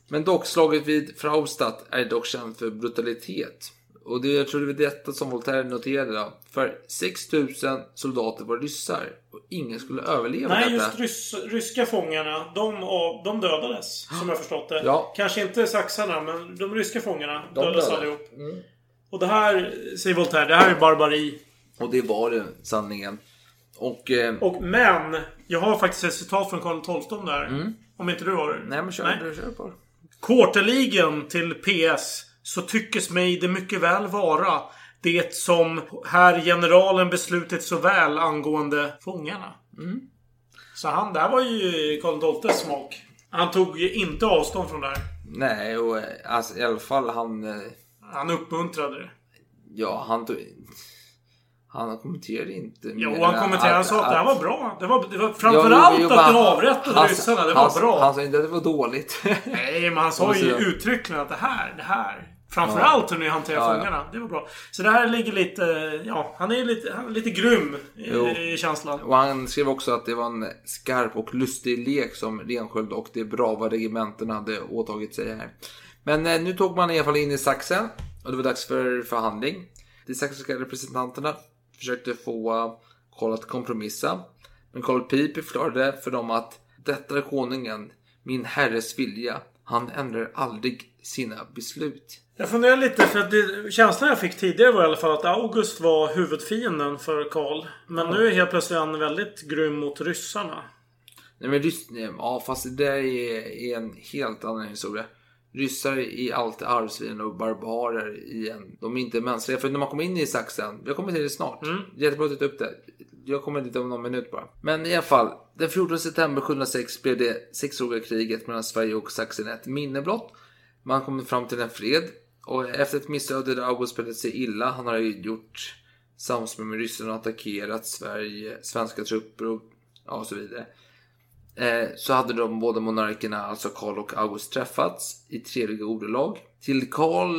Men dock, slaget vid Fraustadt är dock känt för brutalitet. Och det, jag tror det var detta som Voltaire noterade. Då. För 6000 soldater var ryssar. Och ingen skulle överleva Nej, detta. just rys, ryska fångarna. De, de dödades, som jag förstått det. Ja. Kanske inte saxarna, men de ryska fångarna De dödades dödade. allihop. Och det här, säger Voltaire, det här är barbari. Och det var det, sanningen. Och... Eh, Och, men, jag har faktiskt ett citat från Karl XII om det här. Mm. Om inte du har det? nej men kör, kör på. Quarterligen till PS så tyckes mig det mycket väl vara det som herr generalen beslutit så väl angående fångarna. Mm. Så han, det här var ju Karl XIIs smak. Han tog ju inte avstånd från det här. Nej, och eh, alltså, i alla fall han... eh, Han uppmuntrade det. Ja, han tog... Han kommenterade inte. Jo, han kommenterade. Han att- sa att det här att- var bra. Det var, det var framförallt jo, jo, att du han- avrättade han- ryssarna. Det han- var bra. Han sa inte att det var dåligt. Nej, men han sa ju uttryckligen att det här, det här. Framförallt hur ni hanterar Ja, ja. fångarna. Det var bra. Så det här ligger lite... Ja, han är lite, han är lite grym i, i känslan. Och han skrev också att det var en skarp och lustig lek som Rensköld och de brava regementena hade åtagit sig här. Men eh, nu tog man i alla fall in i Sachsen och det var dags för förhandling. De saxiska representanterna försökte få eh, Karl att kompromissa. Men Karl Piper förklarade för dem att detta är konungen, min herres vilja. Han ändrar aldrig sina beslut. Jag funderar lite för att det, känslan jag fick tidigare var i alla fall att August var huvudfienden för Karl. Men nu är helt plötsligt han väldigt grym mot ryssarna. Nej men ryss, ja fast det där är, en helt annan historia. Ryssar är alltid arvsfiender och barbarer i en. De är inte mänskliga. För när man kommer in i Sachsen, jag kommer till det snart. Jättebra att upp det. Jag kommer dit om någon minut bara. Men i alla fall, den 14 september 706 blev det sexåriga kriget mellan Sverige och Sachsen ett minne blott. Man kom fram till en fred. Och efter ett missöde där August spelat sig illa, han har ju gjort samspel med ryssarna och attackerat Sverige, svenska trupper och, ja, och så vidare. Eh, så hade de båda monarkerna, alltså Karl och August, träffats i trevliga ordalag. Till Karl,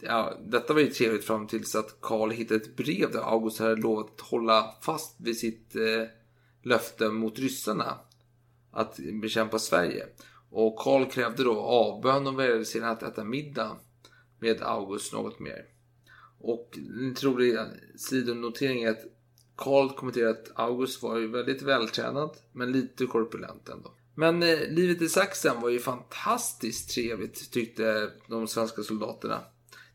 ja, detta var ju trevligt fram tills att Karl hittade ett brev där August hade lovat att hålla fast vid sitt eh, löfte mot ryssarna att bekämpa Sverige. Och Karl krävde då avbön och vägrade sedan att äta middag med August något mer. Och en trolig sidonotering är att Karl kommenterade att August var ju väldigt vältränad men lite korpulent ändå. Men eh, livet i Sachsen var ju fantastiskt trevligt tyckte de svenska soldaterna.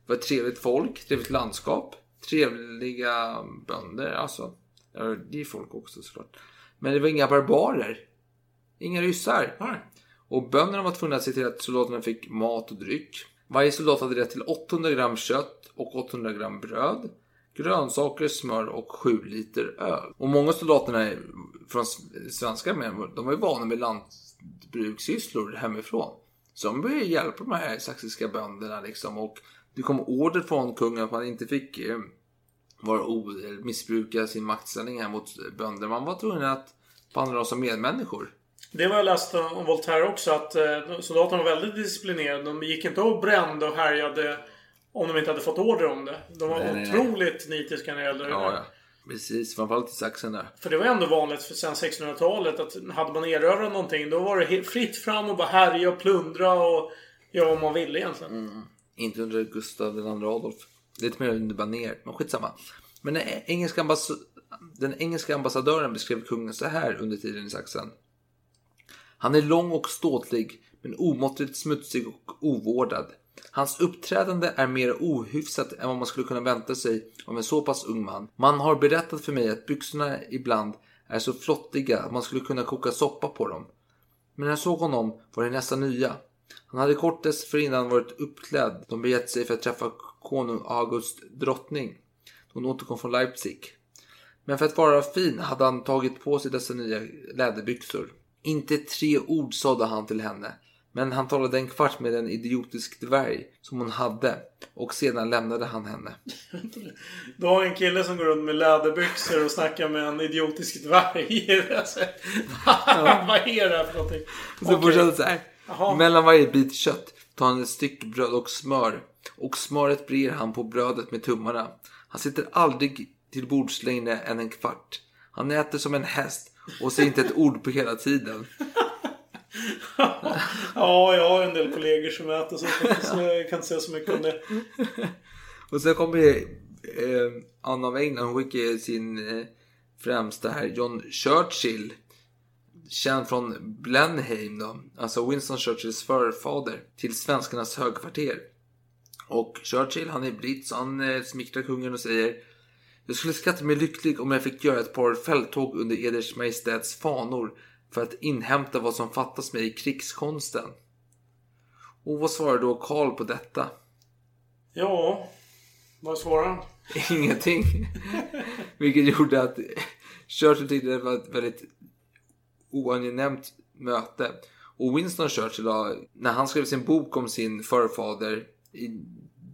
Det var trevligt folk, trevligt landskap, trevliga bönder alltså. Ja, det är folk också såklart. Men det var inga barbarer. Inga ryssar. Nej. Och bönderna var tvungna att se till att soldaterna fick mat och dryck. Varje soldat hade rätt till 800 gram kött och 800 gram bröd, grönsaker, smör och 7 liter öl. Och många soldaterna från svenska armén, de var ju vana med lantbrukssysslor hemifrån. Så de började hjälpa de här saxiska bönderna liksom. Och det kom order från kungen att man inte fick eh, vara o- missbruka sin maktställning här mot bönder. Man var tvungen att behandla dem som medmänniskor. Det var jag läste om Voltaire också att eh, soldaterna var väldigt disciplinerade. De gick inte och brände och härjade om de inte hade fått order om det. De var Nej, nej, nej. otroligt nitiska när det gällde Ja, ja. Precis, framförallt i Sachsen där. För det var ändå vanligt för sen 1600-talet att hade man erövrat någonting då var det fritt fram och bara härja och plundra och göra vad man ville egentligen. Mm. Inte under Gustav II Adolf. Lite mer under baner, men skitsamma. Men den engelska, ambass- den engelska ambassadören beskrev kungen så här under tiden i Sachsen. Han är lång och ståtlig, men omåttligt smutsig och ovårdad. Hans uppträdande är mer ohyfsat än vad man skulle kunna vänta sig av en så pass ung man. Man har berättat för mig att byxorna ibland är så flottiga att man skulle kunna koka soppa på dem. Men när jag såg honom var det nästan nya. Han hade kort dessförinnan varit uppklädd. De begett sig för att träffa konung August drottning. Hon återkom från Leipzig. Men för att vara fin hade han tagit på sig dessa nya läderbyxor. Inte tre ord sade han till henne. Men han talade en kvart med en idiotisk dvärg som hon hade. Och sedan lämnade han henne. Du har en kille som går runt med läderbyxor och snackar med en idiotisk dvärg. Alltså, Vad är det här för någonting? Så det så här. Jaha. Mellan varje bit kött tar han ett stycke bröd och smör. Och smöret brer han på brödet med tummarna. Han sitter aldrig till bords längre än en kvart. Han äter som en häst och säger inte ett ord på hela tiden. ja, jag har en del kollegor som äter så, jag kan inte säga så mycket om det. Och sen kommer eh, Anna av England, hon skickar sin eh, främsta här, John Churchill. Känd från Blenheim då, alltså Winston Churchills förfader, till svenskarnas högkvarter. Och Churchill, han är britt, så han eh, smickrar kungen och säger Jag skulle skatta mig lycklig om jag fick göra ett par fälttåg under Eders Majestäts fanor för att inhämta vad som fattas mig i krigskonsten. Och vad svarar då Karl på detta? Ja, vad svarar han? Ingenting. Vilket gjorde att Churchill tyckte det var ett väldigt oangenämt möte. Och Winston Churchill, när han skrev sin bok om sin förfader i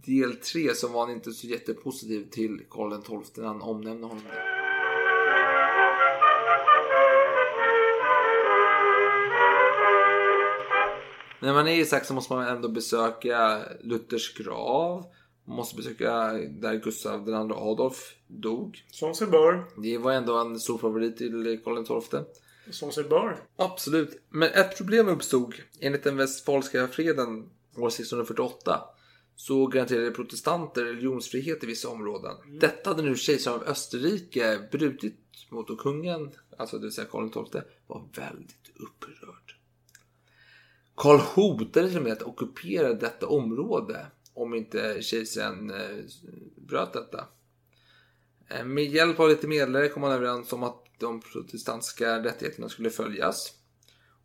del 3 så var han inte så jättepositiv till Karl XII när han omnämnde honom. När man är i Sachsen måste man ändå besöka Luthers grav. Man måste besöka där Gustav II Adolf dog. Som sig bör. Det var ändå en stor favorit till Karl XII. Som sig bör. Absolut. Men ett problem uppstod. Enligt den Westfalska freden år 1648 så garanterade protestanter religionsfrihet i vissa områden. Mm. Detta hade nu kejsaren av Österrike brutit mot och kungen, alltså det vill säga Karl XII, var väldigt upprörd. Karl hotade till och med att ockupera detta område om inte kejsaren eh, bröt detta. Eh, med hjälp av lite medlare kom man överens om att de protestantiska rättigheterna skulle följas.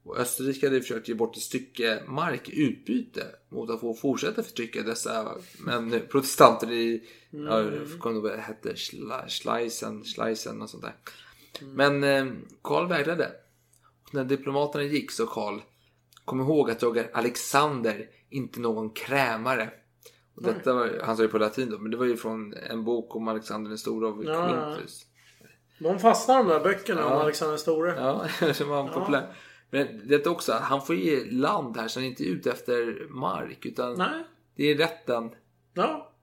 Och Österrike hade försökt ge bort ett stycke mark i utbyte mot att få fortsätta förtrycka dessa men protestanter i, mm. jag kommer det hette, Schleisen, Schleisen och sånt där. Mm. Men eh, Karl vägrade. Och när diplomaterna gick så Karl, kom ihåg att jag är Alexander, inte någon krämare. Och detta var, han sa ju på latin då, men det var ju från en bok om Alexander den store av ja, Quintus. De fastnar de där böckerna ja. om Alexander den store. Ja, det var ja. Men det är också, han får ge land här så han är inte ute efter mark. Utan Nej. det är rätten. Ja.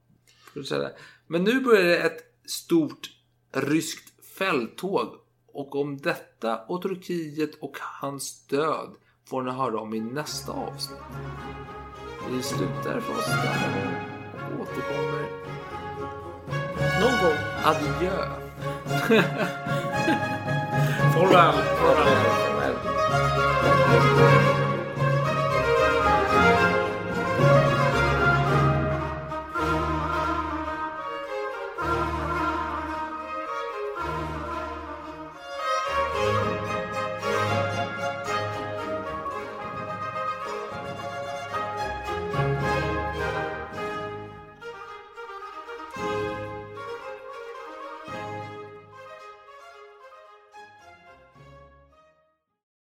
Men nu börjar det ett stort ryskt fälttåg. Och om detta och Turkiet och hans död får ni höra om i nästa avsnitt. Vi slutar för oss där och återkommer någon gång. Adjö. Farväl. Farväl. Música